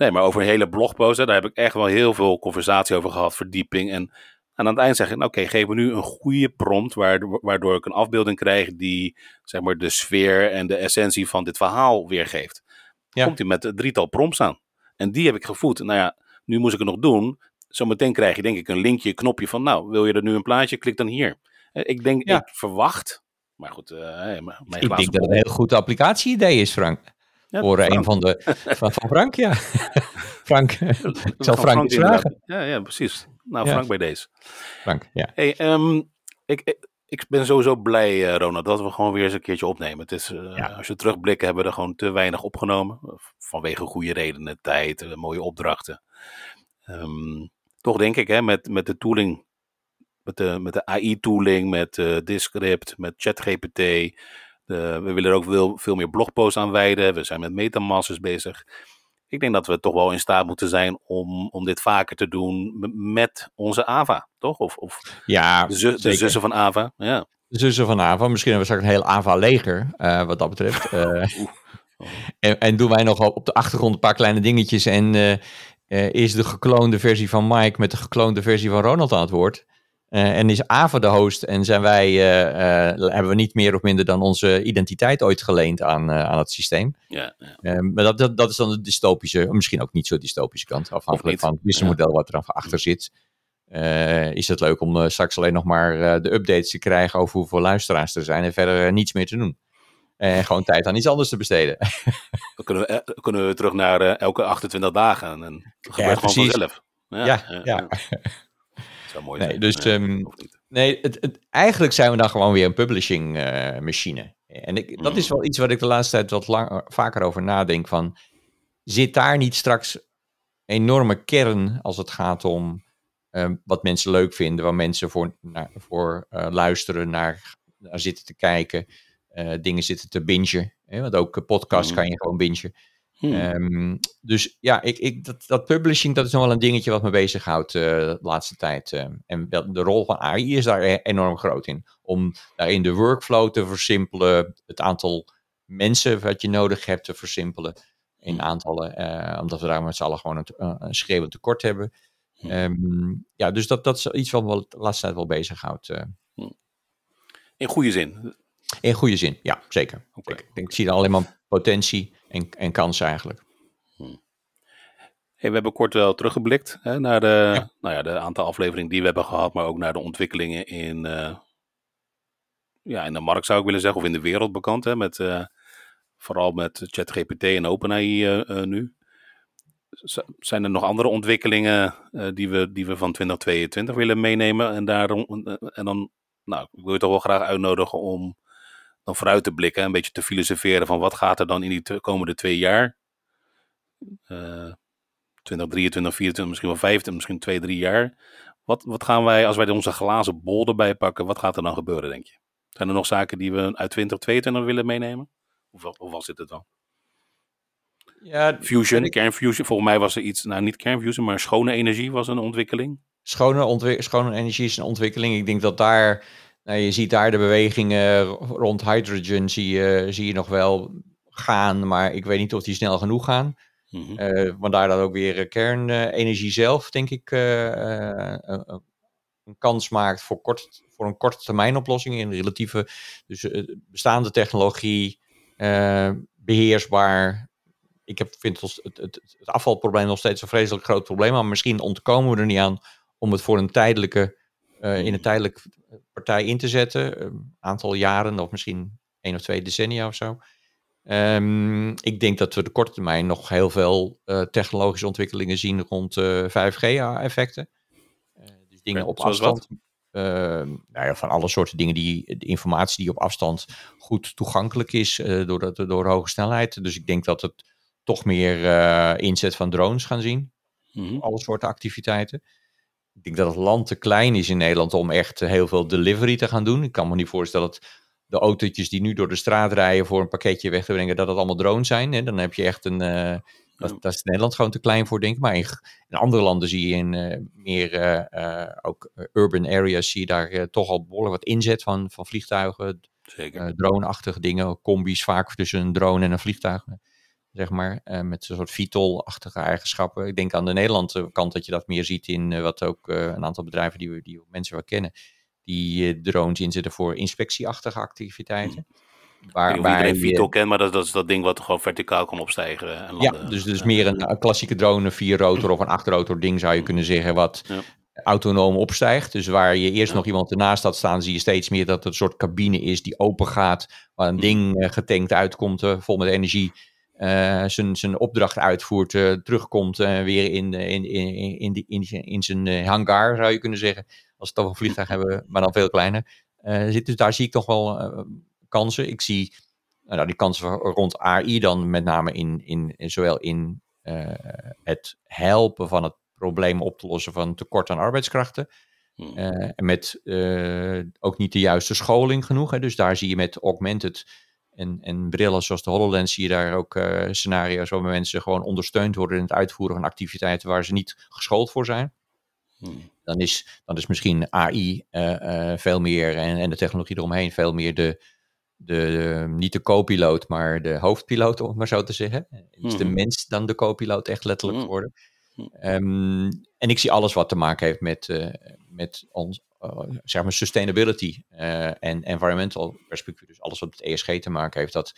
Speaker 1: Nee, maar over een hele blogpost, daar heb ik echt wel heel veel conversatie over gehad, verdieping. En, en aan het eind zeg ik, nou, oké, geef me nu een goede prompt, waardoor, waardoor ik een afbeelding krijg die, zeg maar, de sfeer en de essentie van dit verhaal weergeeft.
Speaker 2: Ja.
Speaker 1: Komt hij met een drietal prompts aan. En die heb ik gevoed. Nou ja, nu moest ik het nog doen. Zometeen krijg je denk ik een linkje, een knopje van, nou, wil je er nu een plaatje? Klik dan hier. Eh, Ik denk,
Speaker 2: Ja.
Speaker 1: ik verwacht, maar goed, eh, mijn
Speaker 2: Ik denk dat het een heel goed applicatie-idee is, Frank.
Speaker 1: Ja,
Speaker 2: Voor eh,
Speaker 1: Frank.
Speaker 2: een van de. Van, van Frank, ja. Frank, ik zal Frank
Speaker 1: inderdaad.
Speaker 2: vragen.
Speaker 1: Ja, ja, precies. Nou,
Speaker 2: Ja.
Speaker 1: Frank bij deze.
Speaker 2: Frank, ja.
Speaker 1: Hey, ehm, ik, ik, ik ben sowieso blij, eh, Ronald, dat we gewoon weer eens een keertje opnemen. Het is, eh,
Speaker 2: Ja.
Speaker 1: Als je terugblikt, hebben we er gewoon te weinig opgenomen. Vanwege goede redenen, tijd, eh, mooie opdrachten. Ehm, toch denk ik, hè, met, met de tooling, met de, met de AI-tooling, met eh Descript, met ChatGPT, De, we willen er ook veel, veel meer blogposts aan wijden. We zijn met metamasters bezig. Ik denk dat we toch wel in staat moeten zijn om, om dit vaker te doen met onze AVA, toch? Of, of
Speaker 2: ja,
Speaker 1: de, zu- de zussen van AVA. Ja.
Speaker 2: De zussen van AVA. Misschien hebben we straks een heel AVA-leger, eh, wat dat betreft. Eh, en, en doen wij nog op de achtergrond een paar kleine dingetjes. En eh, eh, is de gekloonde versie van Mike met de gekloonde versie van Ronald aan het woord. Eh, en is Ava de host en zijn wij, eh, eh, hebben we niet meer of minder dan onze identiteit ooit geleend aan, aan het systeem.
Speaker 1: Ja, ja.
Speaker 2: Maar dat, dat, dat is dan de dystopische, misschien ook niet zo dystopische kant, afhankelijk van het businessmodel wat er achter zit. Is het leuk om straks alleen nog maar de updates te krijgen over hoeveel luisteraars er zijn en verder niets meer te doen. En gewoon tijd aan iets anders te besteden.
Speaker 1: Dan kunnen we, eh, kunnen we terug naar elke 28 dagen. En dan gebeurt gewoon vanzelf.
Speaker 2: Ja, ja.
Speaker 1: Dat zou mooi
Speaker 2: Nee,
Speaker 1: zijn.
Speaker 2: dus,
Speaker 1: Ja,
Speaker 2: ehm,
Speaker 1: of niet.
Speaker 2: Nee, het, het, eigenlijk zijn we dan gewoon weer een publishing eh, machine. En ik, dat is wel iets wat ik de laatste tijd wat lang, vaker over nadenk. Van, zit daar niet straks enorme kern als het gaat om eh, wat mensen leuk vinden, waar mensen voor, naar, voor eh, luisteren, naar, naar zitten te kijken, eh, dingen zitten te bingen. Hè? Want ook eh, podcasts
Speaker 1: Mhm.
Speaker 2: kan je gewoon bingen.
Speaker 1: Hmm.
Speaker 2: Ehm, dus ja, ik, ik, dat, dat publishing, dat is nog wel een dingetje wat me bezighoudt eh de laatste tijd. eh. en de rol van AI is daar e- enorm groot in. Om daarin de workflow te versimpelen, het aantal mensen wat je nodig hebt te versimpelen in
Speaker 1: Hmm.
Speaker 2: aantallen. eh, omdat we daar met z'n allen gewoon een, schreeuwend tekort hebben.
Speaker 1: Hmm.
Speaker 2: Ehm, ja, dus dat, dat is iets wat me de laatste tijd wel bezighoudt. eh
Speaker 1: In goede zin.
Speaker 2: in goede zin, ja, zeker. Ik, denk, ik zie er alleen maar potentie en, en kansen eigenlijk.
Speaker 1: Hey, we hebben kort wel teruggeblikt hè, naar de,
Speaker 2: Ja.
Speaker 1: nou ja, de aantal afleveringen die we hebben gehad, maar ook naar de ontwikkelingen in, eh, ja, in de markt zou ik willen zeggen, of in de wereld bekend. Hè, met, eh, vooral met ChatGPT en OpenAI eh, nu. Z- zijn er nog andere ontwikkelingen die, we, die we van 2022 willen meenemen? En, daarom, en dan nou, ik wil je toch wel graag uitnodigen om dan vooruit te blikken, een beetje te filosoferen van wat gaat er dan in die komende twee jaar? Eh 2023, 24, misschien wel 15, misschien twee, drie jaar. Wat, wat gaan wij, als wij onze glazen bol erbij pakken, wat gaat er dan gebeuren, denk je? Zijn er nog zaken die we uit 2022 willen meenemen? Of, of was dit het dan?
Speaker 2: Ja,
Speaker 1: Fusion,
Speaker 2: ik-
Speaker 1: kernfusion. Volgens mij was er iets, nou niet kernfusion, maar schone energie was een ontwikkeling.
Speaker 2: schone, schone energie is een ontwikkeling. Ik denk dat daar, nou, je ziet daar de bewegingen rond hydrogen, zie je, zie je nog wel gaan, maar ik weet niet of die snel genoeg gaan. Eh want daar dan ook weer eh, kernenergie zelf, denk ik, eh, eh, een- kans maakt voor, kort, voor een korte termijn oplossing in relatieve, dus eh, bestaande technologie, eh, beheersbaar. Ik heb, vind het, het, het, het afvalprobleem nog steeds een vreselijk groot probleem, maar misschien ontkomen we er niet aan om het voor een tijdelijke, eh, in een tijdelijke partij in te zetten. Een aantal jaren of misschien één of twee decennia of zo. Ehm, ik denk dat we de korte termijn nog heel veel eh, technologische ontwikkelingen zien rond 5G-effecten. dus dingen op afstand. Ehm, nou ja, van alle soorten dingen die de informatie die op afstand goed toegankelijk is eh, door, dat, door hoge snelheid. Dus ik denk dat het toch meer eh, inzet van drones gaan zien
Speaker 1: Mhm.
Speaker 2: alle soorten activiteiten. Ik denk dat het land te klein is in Nederland om echt heel veel delivery te gaan doen. Ik kan me niet voorstellen dat de autootjes die nu door de straat rijden voor een pakketje weg te brengen, dat het allemaal drones zijn. Hè? Dan heb je echt een. eh, dat, dat is Nederland gewoon te klein voor, denk ik. Maar in, in andere landen zie je in eh, meer eh, ook urban areas, zie je daar toch al behoorlijk wat inzet van, van vliegtuigen,
Speaker 1: Zeker.
Speaker 2: drone-achtige dingen, combi's vaak tussen een drone en een vliegtuig, zeg maar, eh, met een soort VTOL-achtige eigenschappen. Ik denk aan de Nederlandse kant dat je dat meer ziet in eh, wat ook eh, een aantal bedrijven die, we, die mensen wel kennen, die drones inzetten voor inspectieachtige activiteiten.
Speaker 1: Ik
Speaker 2: Waar,
Speaker 1: niet of iedereen
Speaker 2: je-
Speaker 1: Vito kent, maar dat, dat is dat ding wat gewoon verticaal kan opstijgen. En
Speaker 2: ja,
Speaker 1: landen.
Speaker 2: dus, dus
Speaker 1: Ja.
Speaker 2: meer een, een klassieke drone, een vierrotor of een achtrotor ding zou je kunnen zeggen, wat
Speaker 1: Ja.
Speaker 2: autonoom opstijgt. Dus waar je eerst
Speaker 1: Ja.
Speaker 2: nog iemand ernaast had staan, zie je steeds meer dat het een soort cabine is die open gaat, waar een
Speaker 1: Hm.
Speaker 2: ding getankt uitkomt, vol met energie, zijn, zijn opdracht uitvoert, eh, terugkomt en weer in, eh, in, in, in, die- in, zijn- in zijn eh, hangar, zou je kunnen zeggen. Als we het over een vliegtuig hebben, maar dan veel kleiner. Eh, zit, dus daar zie ik toch wel eh, kansen. Ik zie nou, die kansen rond AI dan met name in, in, in zowel in eh, het helpen van het probleem op te lossen van tekort aan arbeidskrachten.
Speaker 1: Hm.
Speaker 2: Eh, en met eh, ook niet de juiste scholing genoeg. Hè. Dus daar zie je met augmented en, en brillen zoals de HoloLens zie je daar ook uh, scenario's waarbij mensen gewoon ondersteund worden in het uitvoeren van activiteiten waar ze niet geschoold voor zijn. Hmm. Dan, is, dan is misschien AI uh, uh, veel meer en, en de technologie eromheen veel meer de, de, niet de co-piloot, maar de hoofdpiloot, om het maar zo te zeggen. Is de hmm. mens dan de co-piloot echt letterlijk hmm. geworden? Um, en ik zie alles wat te maken heeft met, uh, met ons, zeg maar sustainability uh, en environmental perspectief. Dus alles wat met ESG te maken heeft, dat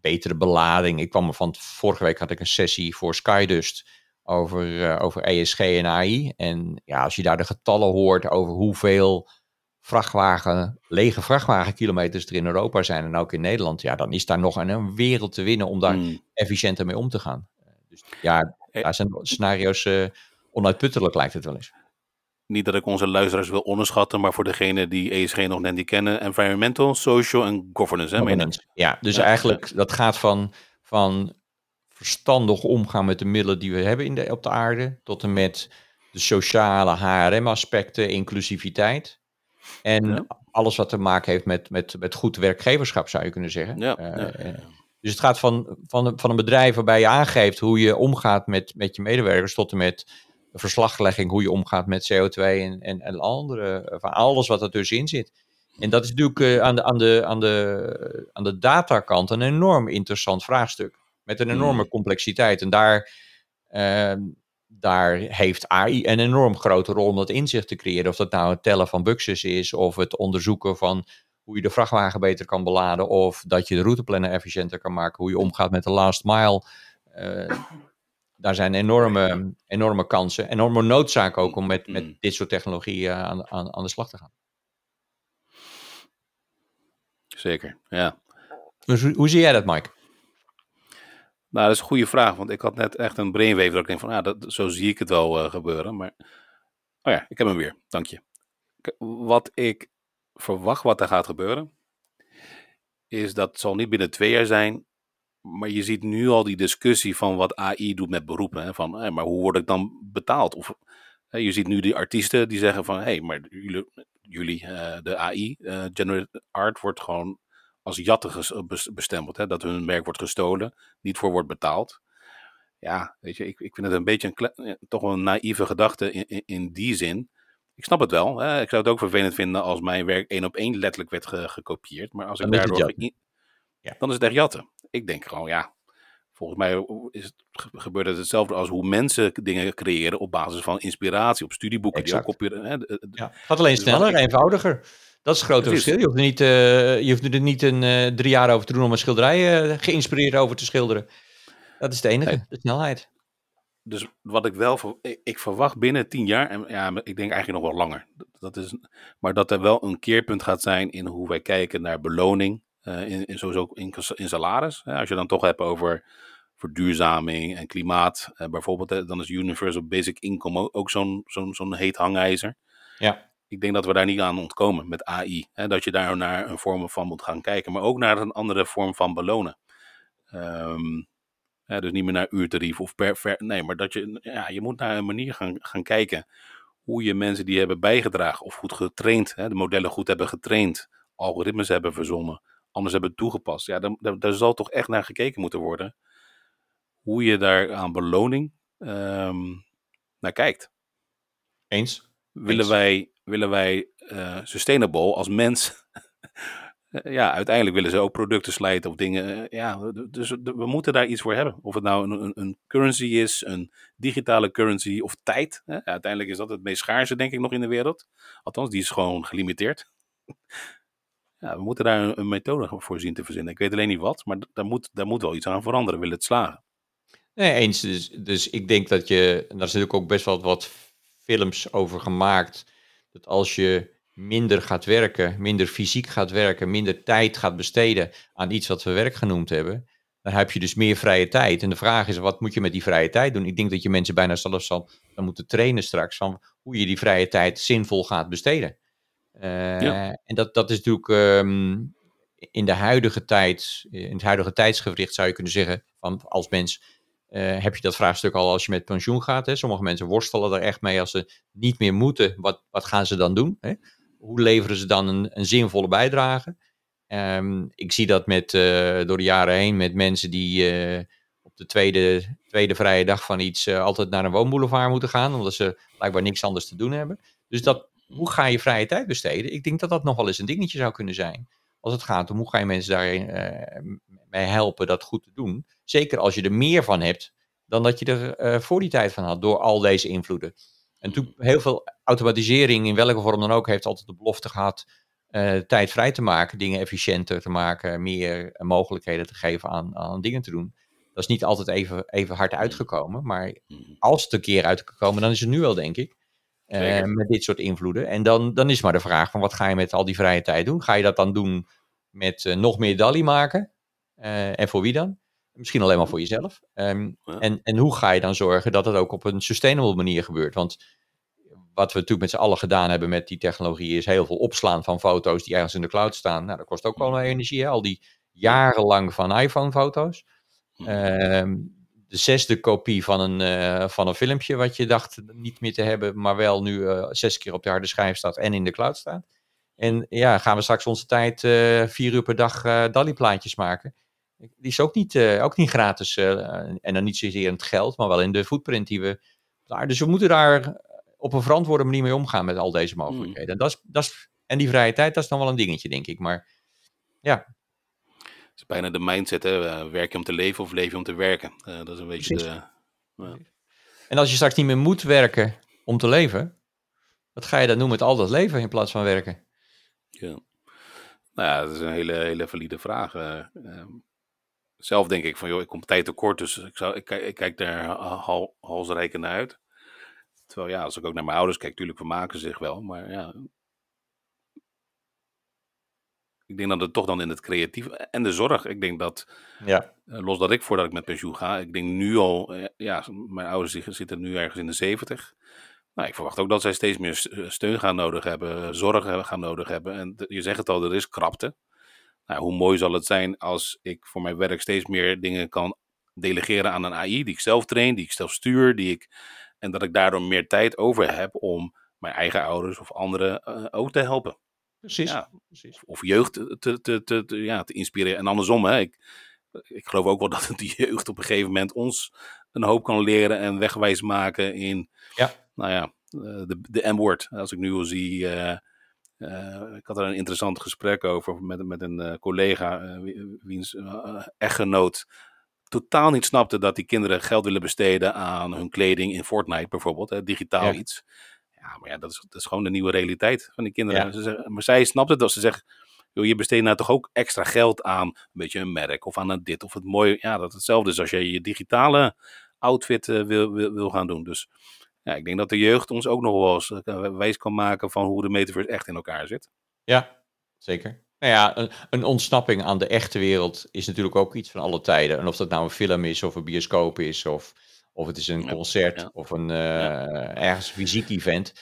Speaker 2: betere belading. Ik kwam er van, vorige week had ik een sessie voor Skydust over, over ESG en AI. En ja, als je daar de getallen hoort over hoeveel vrachtwagen, lege vrachtwagenkilometers er in Europa zijn en ook in Nederland, ja, dan is daar nog een, een wereld te winnen om daar hmm. efficiënter mee om te gaan. Dus ja, daar zijn scenario's uh, onuitputtelijk, lijkt het wel eens.
Speaker 1: Niet dat ik onze luisteraars wil onderschatten, maar voor degene die ESG nog net niet kennen, environmental, social en governance. Hè, governance.
Speaker 2: Ja, dus eigenlijk dat gaat van, van verstandig omgaan met de middelen die we hebben in de, op de aarde, tot en met de sociale HRM-aspecten, inclusiviteit. En alles wat te maken heeft met, met, met goed werkgeverschap, zou je kunnen zeggen. Ja, uh, ja, dus het gaat van, van, van een bedrijf waarbij je aangeeft hoe je omgaat met, met je medewerkers, tot en met verslaglegging, hoe je omgaat met CO2 en, en, en andere, van alles wat er tussenin zit. En dat is natuurlijk uh, aan, de, aan, de, aan, de, aan de datakant een enorm interessant vraagstuk. Met een enorme hmm. complexiteit. En daar, uh, daar heeft AI een enorm grote rol om dat inzicht te creëren. Of dat nou het tellen van buxus is, of het onderzoeken van hoe je de vrachtwagen beter kan beladen, of dat je de routeplanner efficiënter kan maken, hoe je omgaat met de last mile. Uh, daar zijn enorme, enorme kansen, enorme noodzaak ook om met, met mm. dit soort technologieën aan, aan, aan de slag te gaan.
Speaker 1: Zeker, ja.
Speaker 2: Dus hoe, hoe zie jij dat, Mike?
Speaker 1: Nou, dat is een goede vraag, want ik had net echt een brainwave dat ik denk van, ja, dat, zo zie ik het wel uh, gebeuren. Maar, oh ja, ik heb hem weer, dank je. Wat ik verwacht wat er gaat gebeuren, is dat het zal niet binnen twee jaar zijn, maar je ziet nu al die discussie van wat AI doet met beroepen. Hè, van, maar hoe word ik dan betaald? Of je ziet nu die artiesten die zeggen van, hé, hey, maar jullie, jullie uh, de AI, uh, Generate Art, wordt gewoon als jatten bestempeld. Hè, dat hun werk wordt gestolen, niet voor wordt betaald. Ja, weet je, ik, ik vind het een beetje een, toch een naïeve gedachte in, in, in die zin. Ik snap het wel. Hè. Ik zou het ook vervelend vinden als mijn werk één op één letterlijk werd gekopieerd. Maar als ik daardoor. ja. Dan is het echt jatten. Ik denk gewoon, ja. Volgens mij is het, gebeurt het hetzelfde als hoe mensen dingen creëren op basis van inspiratie, op studieboeken.
Speaker 2: Exact. Die ook op, hè, ja. Het gaat alleen dus sneller, eenvoudiger. Dat is het grote verschil. Je hoeft er niet, uh, je hoeft er niet een, uh, drie jaar over te doen om een schilderij uh, geïnspireerd over te schilderen. Dat is het enige, de snelheid
Speaker 1: dus wat ik wel, ik verwacht binnen tien jaar, en ja, ik denk eigenlijk nog wel langer, dat is, maar dat er wel een keerpunt gaat zijn in hoe wij kijken naar beloning, in, in, sowieso in, in salaris. Hè? Als je dan toch hebt over verduurzaming en klimaat, uh, bijvoorbeeld, dan is Universal Basic Income ook zo'n zo'n zo'n heet hangijzer. Ja. Ik denk dat we daar niet aan ontkomen met AI. Hè? Dat je daar naar een vorm van moet gaan kijken, maar ook naar een andere vorm van belonen. Um, dus niet meer naar uurtarief of per, ver, nee, maar dat je, ja, je moet naar een manier gaan, gaan kijken hoe je mensen die hebben bijgedragen of goed getraind, hè, de modellen goed hebben getraind, algoritmes hebben verzonnen, anders hebben toegepast. Ja, dan, daar, daar zal toch echt naar gekeken moeten worden hoe je daar aan beloning um, naar kijkt.
Speaker 2: Eens.
Speaker 1: Willen wij, willen wij uh, sustainable als mens eh, ja, uiteindelijk willen ze ook producten slijten of dingen. Eh, ja, dus we moeten daar iets voor hebben. Of het nou een, een currency is, een digitale currency of tijd. Hè? Uiteindelijk is dat het meest schaarse, denk ik, nog in de wereld. Althans, die is gewoon gelimiteerd. We moeten daar een, methode voor zien te verzinnen. Ik weet alleen niet wat, maar daar moet, daar moet wel iets aan veranderen, wil het slagen.
Speaker 2: Nee, eens. Dus, dus ik denk dat je, en daar is natuurlijk ook best wel wat films over gemaakt, dat als je minder gaat werken, minder fysiek gaat werken, minder tijd gaat besteden aan iets wat we werk genoemd hebben, dan heb je dus meer vrije tijd. En de vraag is, wat moet je met die vrije tijd doen? Ik denk dat je mensen bijna zelfs zal dan moeten trainen straks van hoe je die vrije tijd zinvol gaat besteden. Uh, En dat, dat is natuurlijk um, in de huidige tijd, in het huidige tijdsgewricht zou je kunnen zeggen, van als mens uh, heb je dat vraagstuk al als je met pensioen gaat. Hè? Sommige mensen worstelen er echt mee als ze niet meer moeten. Wat, wat gaan ze dan doen? Hè? hoe leveren ze dan een, een zinvolle bijdrage? Ehm, ik zie dat met, eh, door de jaren heen met mensen die eh, op de tweede, tweede vrije dag van iets eh, altijd naar een woonboulevard moeten gaan, omdat ze blijkbaar niks anders te doen hebben. Dus dat, hoe ga je vrije tijd besteden? Ik denk dat dat nog wel eens een dingetje zou kunnen zijn. Als het gaat om hoe ga je mensen daarin mee helpen dat goed te doen. Zeker als je er meer van hebt dan dat je er voor die tijd van had, door al deze invloeden. En toen heel veel automatisering, in welke vorm dan ook, heeft altijd de belofte gehad uh, tijd vrij te maken, dingen efficiënter te maken, meer mogelijkheden te geven aan, aan dingen te doen. Dat is niet altijd even, even hard uitgekomen, maar als het een keer uitgekomen, dan is het nu wel, denk ik. Uh, met dit soort invloeden. En dan, dan is maar de vraag van wat ga je met al die vrije tijd doen? Ga je dat dan doen met uh, nog meer DALI maken? en voor wie dan? Misschien alleen maar voor jezelf. Um, ja. en, en hoe ga je dan zorgen dat het ook op een sustainable manier gebeurt? Want wat we natuurlijk met z'n allen gedaan hebben met die technologie, is heel veel opslaan van foto's die ergens in de cloud staan. Nou, dat kost ook wel mm. energie, hè? al die jarenlang van iPhone-foto's. Uh, de zesde kopie van een, uh, van een filmpje wat je dacht niet meer te hebben, maar wel nu uh, zes keer op de harde schijf staat en in de cloud staat. En ja, gaan we straks onze tijd uh, vier uur per dag DALI-plaatjes maken. Die is ook niet, ook niet gratis en dan niet zozeer in het geld, maar wel in de footprint die we... Dus we moeten daar op een verantwoorde manier mee omgaan met al deze hmm. mogelijkheden. En, dat is, dat is, en die vrije tijd, dat is dan wel een dingetje, denk ik. Maar ja.
Speaker 1: Het is bijna de mindset, hè? Eh, werk je om te leven of leef je om te werken? Uh, dat is een beetje de...
Speaker 2: En als je straks niet meer moet werken om te leven, wat ga je dan doen met al dat leven in plaats van werken?
Speaker 1: Ja. Nou ja, dat is een hele, hele valide vraag. Uh, uh, zelf denk ik van, joh, ik kom tijd tekort, dus ik, zou, ik, ik kijk daar hal, halsrijkend naar uit. Terwijl ja, als ik ook naar mijn ouders kijk, natuurlijk vermaken ze zich wel. Maar ja, ik denk dat het toch dan in het creatieve en de zorg. Ik denk dat, ja. Eh, los dat ik voordat ik met pensioen ga, ik denk nu al, eh, ja, mijn ouders zitten nu ergens in de zeventig. Nou, ik verwacht ook dat zij steeds meer eh, steun gaan nodig hebben, zorg gaan nodig hebben. En je zegt het al, er is krapte. Nou, hoe mooi zal het zijn als ik voor mijn werk steeds meer dingen kan delegeren aan een AI die ik zelf train, die ik zelf stuur, die ik en dat ik daardoor meer tijd over heb om mijn eigen ouders of anderen uh, ook te helpen.
Speaker 2: Precies. Ja,
Speaker 1: precies. Of jeugd te, te, te, te, ja, te inspireren. En andersom, hè. Ik, ik geloof ook wel dat de jeugd op een gegeven moment ons een hoop kan leren en wegwijs maken in,
Speaker 2: ja.
Speaker 1: nou ja, eh, de, de M-woord. Als ik nu al zie, uh, uh, ik had er een interessant gesprek over met, met een collega, wiens echtgenoot totaal niet snapte dat die kinderen geld willen besteden aan hun kleding in Fortnite bijvoorbeeld, hè, digitaal iets. Ja, maar ja, dat is, dat is gewoon de nieuwe realiteit van die kinderen. Ze zeggen, maar zij snapt het als ze zegt, joh, je besteedt nou toch ook extra geld aan een beetje een merk of aan een dit of het mooie. Ja, dat hetzelfde is als je je digitale outfit uh, wil, wil, wil gaan doen. Dus ja, ik denk dat de jeugd ons ook nog wel eens uh, wijs kan maken van hoe de metaverse echt in elkaar zit.
Speaker 2: Ja, zeker. Nou ja, een, een, ontsnapping aan de echte wereld is natuurlijk ook iets van alle tijden. En of dat nou een film is, of een bioscoop is, of, of het is een concert, of een uh, ergens fysiek event.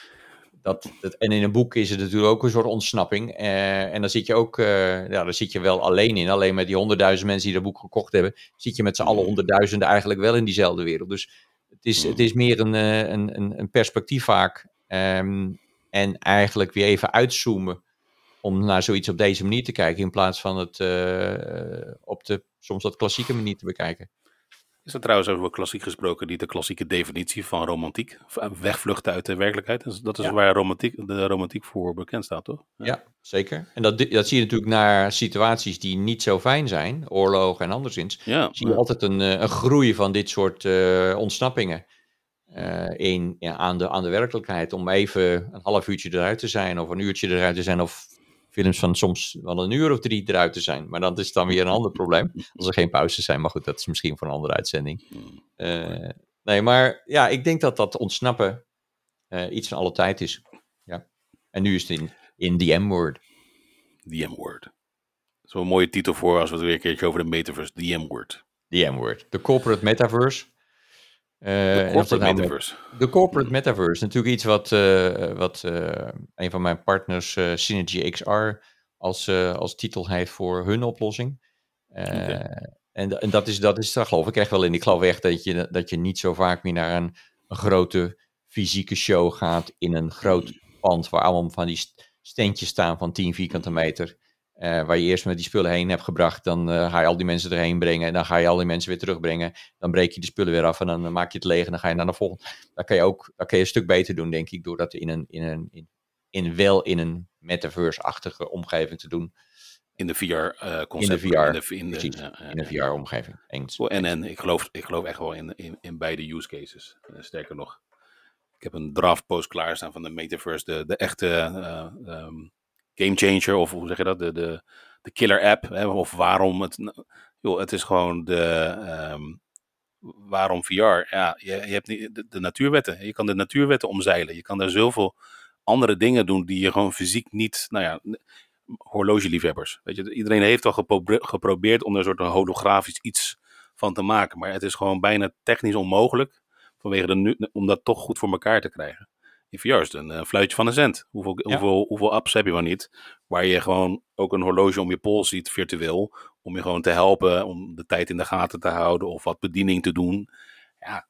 Speaker 2: Dat, dat, en in een boek is het natuurlijk ook een soort ontsnapping. Uh, en dan zit je ook, uh, ja, dan zit je wel alleen in. Alleen met die honderdduizend mensen die dat boek gekocht hebben, zit je met z'n allen mm. honderdduizenden eigenlijk wel in diezelfde wereld. Dus het is, het mm. is meer een, een, een, perspectief vaak. Um, en eigenlijk weer even uitzoomen om naar zoiets op deze manier te kijken in plaats van het uh, op de soms wat klassieke manier te bekijken.
Speaker 1: Is dat trouwens over klassiek gesproken niet de klassieke definitie van romantiek? Eh, wegvluchten uit de werkelijkheid. Dat is waar romantiek, de romantiek voor bekend staat, toch?
Speaker 2: Ja, ja zeker. En dat, dat zie je natuurlijk naar situaties die niet zo fijn zijn, oorlogen en anderszins. Ja, zie je altijd een, een groei van dit soort uh, ontsnappingen. Uh, in, ja, aan, de, aan de werkelijkheid. Om even een half uurtje eruit te zijn, of een uurtje eruit te zijn, of films van soms wel een uur of drie eruit te zijn. Maar dat is dan weer een ander probleem. Als er geen pauzes zijn. Maar goed, dat is misschien voor een andere uitzending. Uh, nee, maar ja, ik denk dat dat ontsnappen uh, iets van alle tijd is. Ja. En nu is het in, in the M-word.
Speaker 1: The M-word. Zo'n mooie titel voor als we het weer een keertje over de metaverse. The M-word.
Speaker 2: The M-word. De corporate metaverse.
Speaker 1: De corporate nou metaverse.
Speaker 2: de corporate metaverse. Natuurlijk iets wat, uh, wat uh, een van mijn partners, Synergy XR, als, als titel heeft voor hun oplossing. Okay. En, en dat, is, dat is daar geloof ik echt wel in. Ik geloof echt dat je, dat je niet zo vaak meer naar een, een grote fysieke show gaat in een groot pand waar allemaal van die standjes staan van 10 vierkante meter. Eh, waar je eerst met die spullen heen hebt gebracht, dan eh, ga je al die mensen erheen brengen en dan ga je al die mensen weer terugbrengen. Dan breek je de spullen weer af en dan maak je het leeg en dan ga je naar de volgende. Dat kan je ook dat kan je een stuk beter doen, denk ik, door dat in een, in een, in, in wel in een metaverse-achtige omgeving te doen.
Speaker 1: In de VR-concept.
Speaker 2: in de VR,
Speaker 1: In de, in de, ja.
Speaker 2: VR-omgeving. Eens.
Speaker 1: En, en ik, geloof, ik geloof echt wel in, in, in beide use cases. Eh, sterker nog, ik heb een draft post klaarstaan van de Metaverse, de, de echte eh, game changer, of hoe zeg je dat? De, de, de killer app. Hè? Of waarom het. Joh, het is gewoon de. ehm, waarom VR? Ja, je, je hebt niet, de, natuurwetten. Je kan de natuurwetten omzeilen. Je kan er zoveel andere dingen doen die je gewoon fysiek niet. Nou ja, horlogeliefhebbers. Weet je, iedereen heeft al gepro- geprobeerd om er een soort holografisch iets van te maken. Maar het is gewoon bijna technisch onmogelijk vanwege de nu, om dat toch goed voor elkaar te krijgen. VR is het een eh, fluitje van een cent. Hoeveel,
Speaker 2: Ja.
Speaker 1: hoeveel, hoeveel apps heb je wel niet? Waar je gewoon ook een horloge om je pols ziet virtueel. Om je gewoon te helpen om de tijd in de gaten te houden of wat bediening te doen. Ja,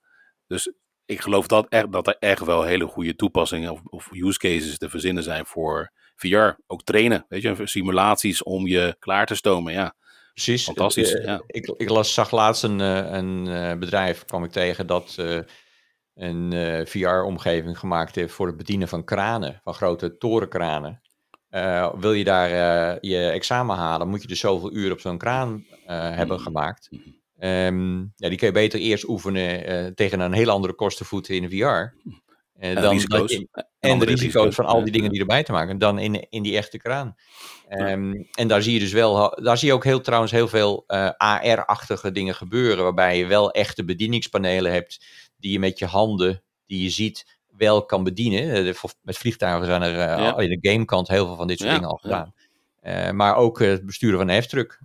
Speaker 1: dus ik geloof dat, echt, dat er echt wel hele goede toepassingen of, of use cases te verzinnen zijn voor VR. Ook trainen, weet je, simulaties om je klaar te stomen. Ja,
Speaker 2: Precies.
Speaker 1: Fantastisch,
Speaker 2: Eh,
Speaker 1: ja.
Speaker 2: Ik, ik las, zag laatst een, eh, een bedrijf, kwam ik tegen, dat een eh, VR-omgeving gemaakt heeft voor het bedienen van kranen, van grote torenkranen. Eh, wil je daar eh, je examen halen, moet je dus zoveel uur op zo'n kraan hebben
Speaker 1: Mhm.
Speaker 2: gemaakt.
Speaker 1: Mhm.
Speaker 2: Ehm, ja, die kun je beter eerst oefenen tegen een heel andere kostenvoet in VR. Eh,
Speaker 1: en
Speaker 2: dan
Speaker 1: risico's. En
Speaker 2: en de risico's van al die dingen die erbij te maken, dan in, in die echte kraan. Ehm, En daar zie je dus wel, daar zie je ook heel, trouwens heel veel AR-achtige dingen gebeuren, waarbij je wel echte bedieningspanelen hebt die je met je handen, die je ziet, wel kan bedienen. Eh, Met vliegtuigen zijn er
Speaker 1: Ja.
Speaker 2: al in de gamekant heel veel van dit soort
Speaker 1: Ja,
Speaker 2: dingen al
Speaker 1: ja.
Speaker 2: gedaan. Eh, maar ook het besturen van een heftruck.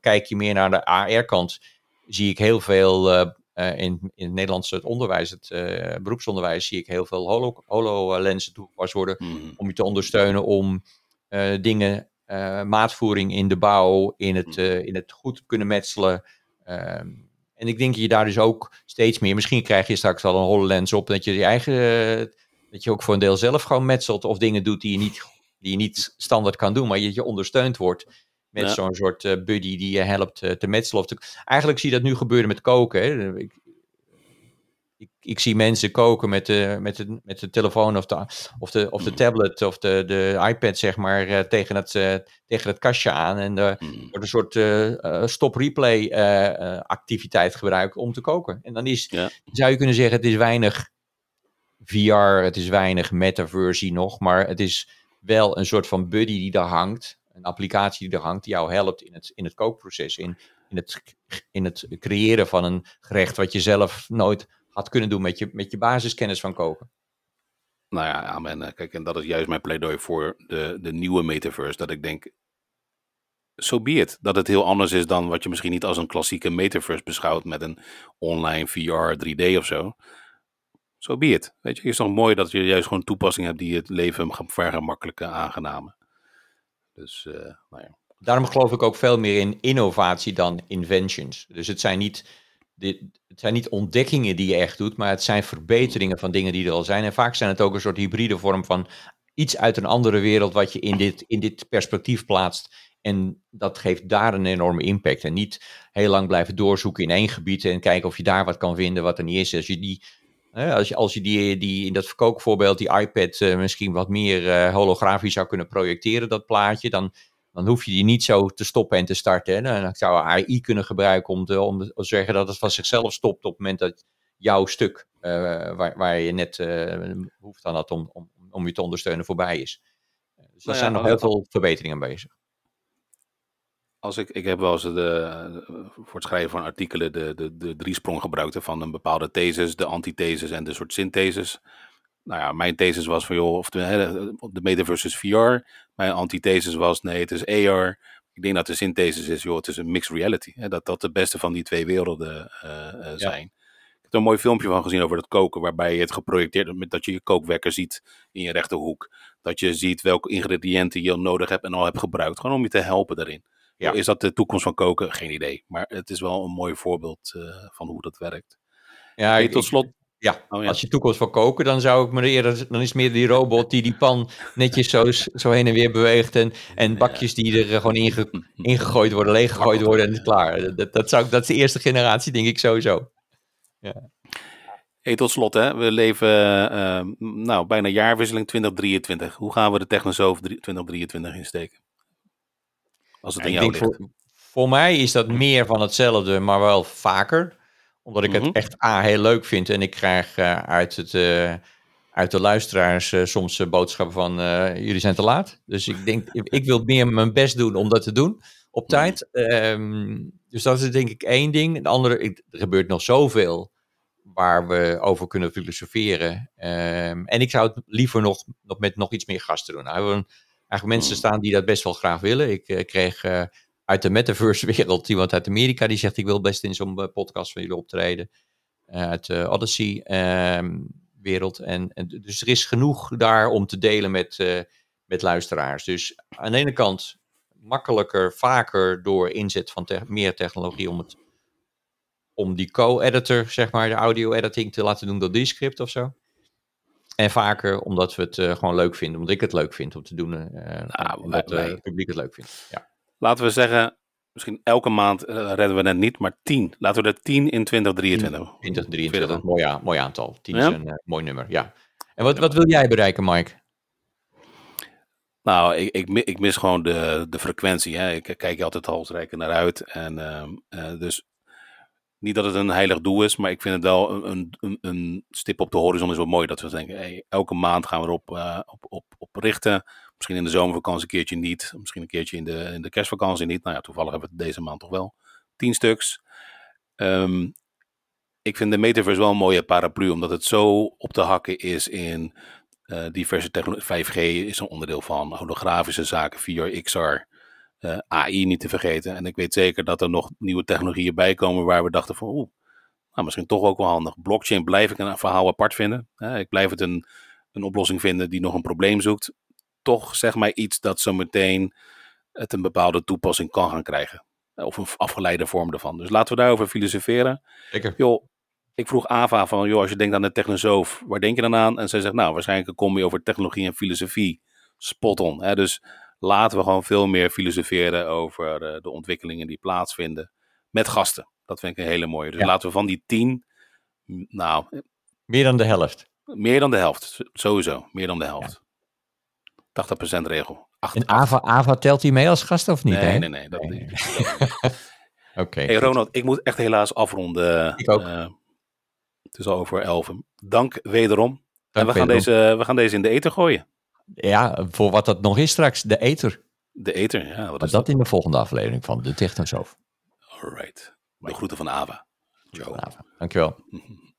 Speaker 2: Kijk je meer naar de AR-kant, zie ik heel veel in, in het Nederlandse het onderwijs, het beroepsonderwijs, zie ik heel veel holo- HoloLensen toegepast worden
Speaker 1: Mhm.
Speaker 2: om je te ondersteunen om dingen, maatvoering in de bouw, in het, eh, in het goed kunnen metselen. Ehm, en ik denk dat je daar dus ook steeds meer, misschien krijg je straks wel een HoloLens op, dat je je eigen, dat je ook voor een deel zelf gewoon metselt of dingen doet die je niet, die je niet standaard kan doen, maar je, je ondersteund wordt met
Speaker 1: Ja.
Speaker 2: zo'n soort eh, buddy die je helpt eh, te metselen. Of te, eigenlijk zie je dat nu gebeuren met koken. Hè. Ik, ik, ik zie mensen koken met de, met de, met de telefoon of de, of de, of de tablet of de, de iPad, zeg maar, eh, tegen, het, eh, tegen het kastje aan. En er
Speaker 1: Mhm.
Speaker 2: wordt een soort eh, eh, stop-replay eh, eh, activiteit gebruikt om te koken. En dan is,
Speaker 1: Ja.
Speaker 2: zou je kunnen zeggen, het is weinig VR, het is weinig metaversie nog, maar het is wel een soort van buddy die daar hangt. Een applicatie die er hangt, die jou helpt in het, in het kookproces. In, in, het, in het creëren van een gerecht wat je zelf nooit had kunnen doen met je, met je basiskennis van koken.
Speaker 1: Nou ja, amen. Eh, Kijk, en dat is juist mijn pleidooi voor de, de nieuwe metaverse. Dat ik denk, so be it. Dat het heel anders is dan wat je misschien niet als een klassieke metaverse beschouwt met een online VR 3D of zo. So be it. Weet je, het is toch mooi dat je juist gewoon toepassingen hebt die het leven vergemakkelijken, aangenamen. Dus, eh, nou ja.
Speaker 2: Daarom geloof ik ook veel meer in innovatie dan inventions. Dus het zijn niet, dit, het zijn niet ontdekkingen die je echt doet, maar het zijn verbeteringen van dingen die er al zijn. En vaak zijn het ook een soort hybride vorm van iets uit een andere wereld wat je in dit, in dit perspectief plaatst. En dat geeft daar een enorme impact. En niet heel lang blijven doorzoeken in één gebied en kijken of je daar wat kan vinden wat er niet is. Als je die, als je, als je die, die in dat kookvoorbeeld, die iPad, eh, misschien wat meer eh, holografisch zou kunnen projecteren, dat plaatje, dan, dan hoef je die niet zo te stoppen en te starten. Hè. Dan zou AI kunnen gebruiken om te, om te zeggen dat het van zichzelf stopt op het moment dat jouw stuk, eh, waar, waar je net eh, behoefte aan had om, om, om je te ondersteunen, voorbij is. Dus daar
Speaker 1: Nou ja,
Speaker 2: zijn nog heel veel verbeteringen bezig.
Speaker 1: Als ik, ik heb wel eens de, voor het schrijven van artikelen de, de, de driesprong gebruikt hè, van een bepaalde thesis, de antithesis en de soort synthesis. Nou ja, mijn thesis was van joh, of de, de metaverse is VR. Mijn antithesis was nee, het is AR. Ik denk dat de synthesis is, joh, het is een mixed reality. Hè, dat dat de beste van die twee werelden eh, eh, zijn. Ik heb er een mooi filmpje van gezien over het koken, waarbij je het geprojecteerd hebt met dat je je kookwekker ziet in je rechterhoek. Dat je ziet welke ingrediënten je nodig hebt en al hebt gebruikt. Gewoon om je te helpen daarin.
Speaker 2: Ja.
Speaker 1: Is dat de toekomst van koken? Geen idee. Maar het is wel een mooi voorbeeld eh, van hoe dat werkt.
Speaker 2: Ja, ik,
Speaker 1: tot slot.
Speaker 2: Ja,
Speaker 1: Oh, ja.
Speaker 2: als je toekomst van koken, dan zou ik me eerder, dan is meer die robot die die pan netjes zo, zo heen en weer beweegt en, en bakjes die er gewoon inge, ingegooid worden, leeggegooid worden en klaar. Dat, dat, zou, ik- dat is de eerste generatie, denk ik sowieso.
Speaker 1: Hey, tot slot, hè. we leven eh, eh, nou, bijna jaarwisseling 2023. Hoe gaan we de Technosoof drie- 2023 insteken? Als het
Speaker 2: Ja, ik
Speaker 1: jou ligt.
Speaker 2: voor, voor mij is dat meer van hetzelfde, maar wel vaker. Omdat ik
Speaker 1: Mhm.
Speaker 2: het echt A, heel leuk vind. En ik krijg eh, uit, het, eh, uit de luisteraars eh, soms boodschappen van... jullie zijn te laat. Dus ik denk, ik, wil meer mijn best doen om dat te doen op
Speaker 1: Mhm.
Speaker 2: tijd. Ehm, dus dat is denk ik één ding. Het andere, ik, er gebeurt nog zoveel waar we over kunnen filosoferen. Ehm, en ik zou het liever nog, nog met nog iets meer gasten doen. Nou, we hebben eigenlijk mensen
Speaker 1: Mhm.
Speaker 2: staan die dat best wel graag willen. Ik kreeg uit de metaverse-wereld iemand uit Amerika die zegt: Ik wil best in zo'n eh, podcast van jullie optreden. Eh, uit de Odyssey-wereld. en, en dus er is genoeg daar om te delen met, eh, met luisteraars. Dus aan de ene kant makkelijker, vaker door inzet van te- meer technologie om het om die co-editor, zeg maar, de audio-editing te laten doen door Descript of zo. En vaker omdat we het eh, gewoon leuk vinden, omdat ik het leuk vind om te doen. eh
Speaker 1: Nou,
Speaker 2: omdat
Speaker 1: wij-
Speaker 2: eh,
Speaker 1: wij-
Speaker 2: het publiek het leuk vindt. Ja.
Speaker 1: Laten we zeggen, misschien elke maand eh, redden we het niet, maar 10. Laten we er 10 in 2023.
Speaker 2: 2023,
Speaker 1: Vind je
Speaker 2: mooi, mooi aantal. 10
Speaker 1: Ja?
Speaker 2: is een eh, mooi nummer, ja. En wat, wat wil jij bereiken, Mike?
Speaker 1: Nou, ik, ik, ik mis gewoon de, de frequentie. Hè. Ik kijk altijd halsrijken naar uit. En, ehm, eh, dus niet dat het een heilig doel is, maar ik vind het wel een, een, een, een stip op de horizon is wel mooi. Dat we denken, hey, elke maand gaan we erop eh, op, op, op richten. Misschien in de zomervakantie een keertje niet. Misschien een keertje in de, in de kerstvakantie niet. Nou ja, toevallig hebben we deze maand toch wel. Tien stuks. Ehm, ik vind de metaverse wel een mooie paraplu, omdat het zo op te hakken is in eh, diverse technologie. 5G is een onderdeel van, holografische zaken, VR, XR, eh, AI niet te vergeten. En ik weet zeker dat er nog nieuwe technologieën bij komen waar we dachten van, oeh, nou, misschien toch ook wel handig. Blockchain blijf ik een verhaal apart vinden. Ik blijf het een, een oplossing vinden die nog een probleem zoekt. Toch zeg maar iets dat zo meteen het een bepaalde toepassing kan gaan krijgen. Of een afgeleide vorm ervan. Dus laten we daarover filosoferen
Speaker 2: Zeker.
Speaker 1: joh, ik vroeg Ava van, joh, als je denkt aan de technosoof, waar denk je dan aan? En zij zegt, nou, waarschijnlijk een combi over technologie en filosofie. Spot on. Hè? Dus laten we gewoon veel meer filosoferen over eh, de ontwikkelingen die plaatsvinden met gasten. Dat vind ik een hele mooie. Dus
Speaker 2: Ja.
Speaker 1: laten we van die tien, nou,
Speaker 2: Meer dan de helft.
Speaker 1: meer dan de helft. Sowieso, meer dan de helft. 80% regel.
Speaker 2: En Ava, Ava telt hij mee als gast of niet?
Speaker 1: nee,
Speaker 2: hè?
Speaker 1: nee, nee, dat
Speaker 2: Nee. Oké.
Speaker 1: Hey. Ronald, ik moet echt helaas afronden.
Speaker 2: Ik ook.
Speaker 1: Eh, het is al over elfen. Dank wederom. en we gaan, deze, we gaan deze in de ether gooien.
Speaker 2: Ja, voor wat dat nog is straks, de ether.
Speaker 1: De ether, ja. Wat
Speaker 2: Maar
Speaker 1: is
Speaker 2: dat in de volgende aflevering van de Technosoof.
Speaker 1: Alright. De groeten van Ava. Ciao.
Speaker 2: Ava. Dankjewel.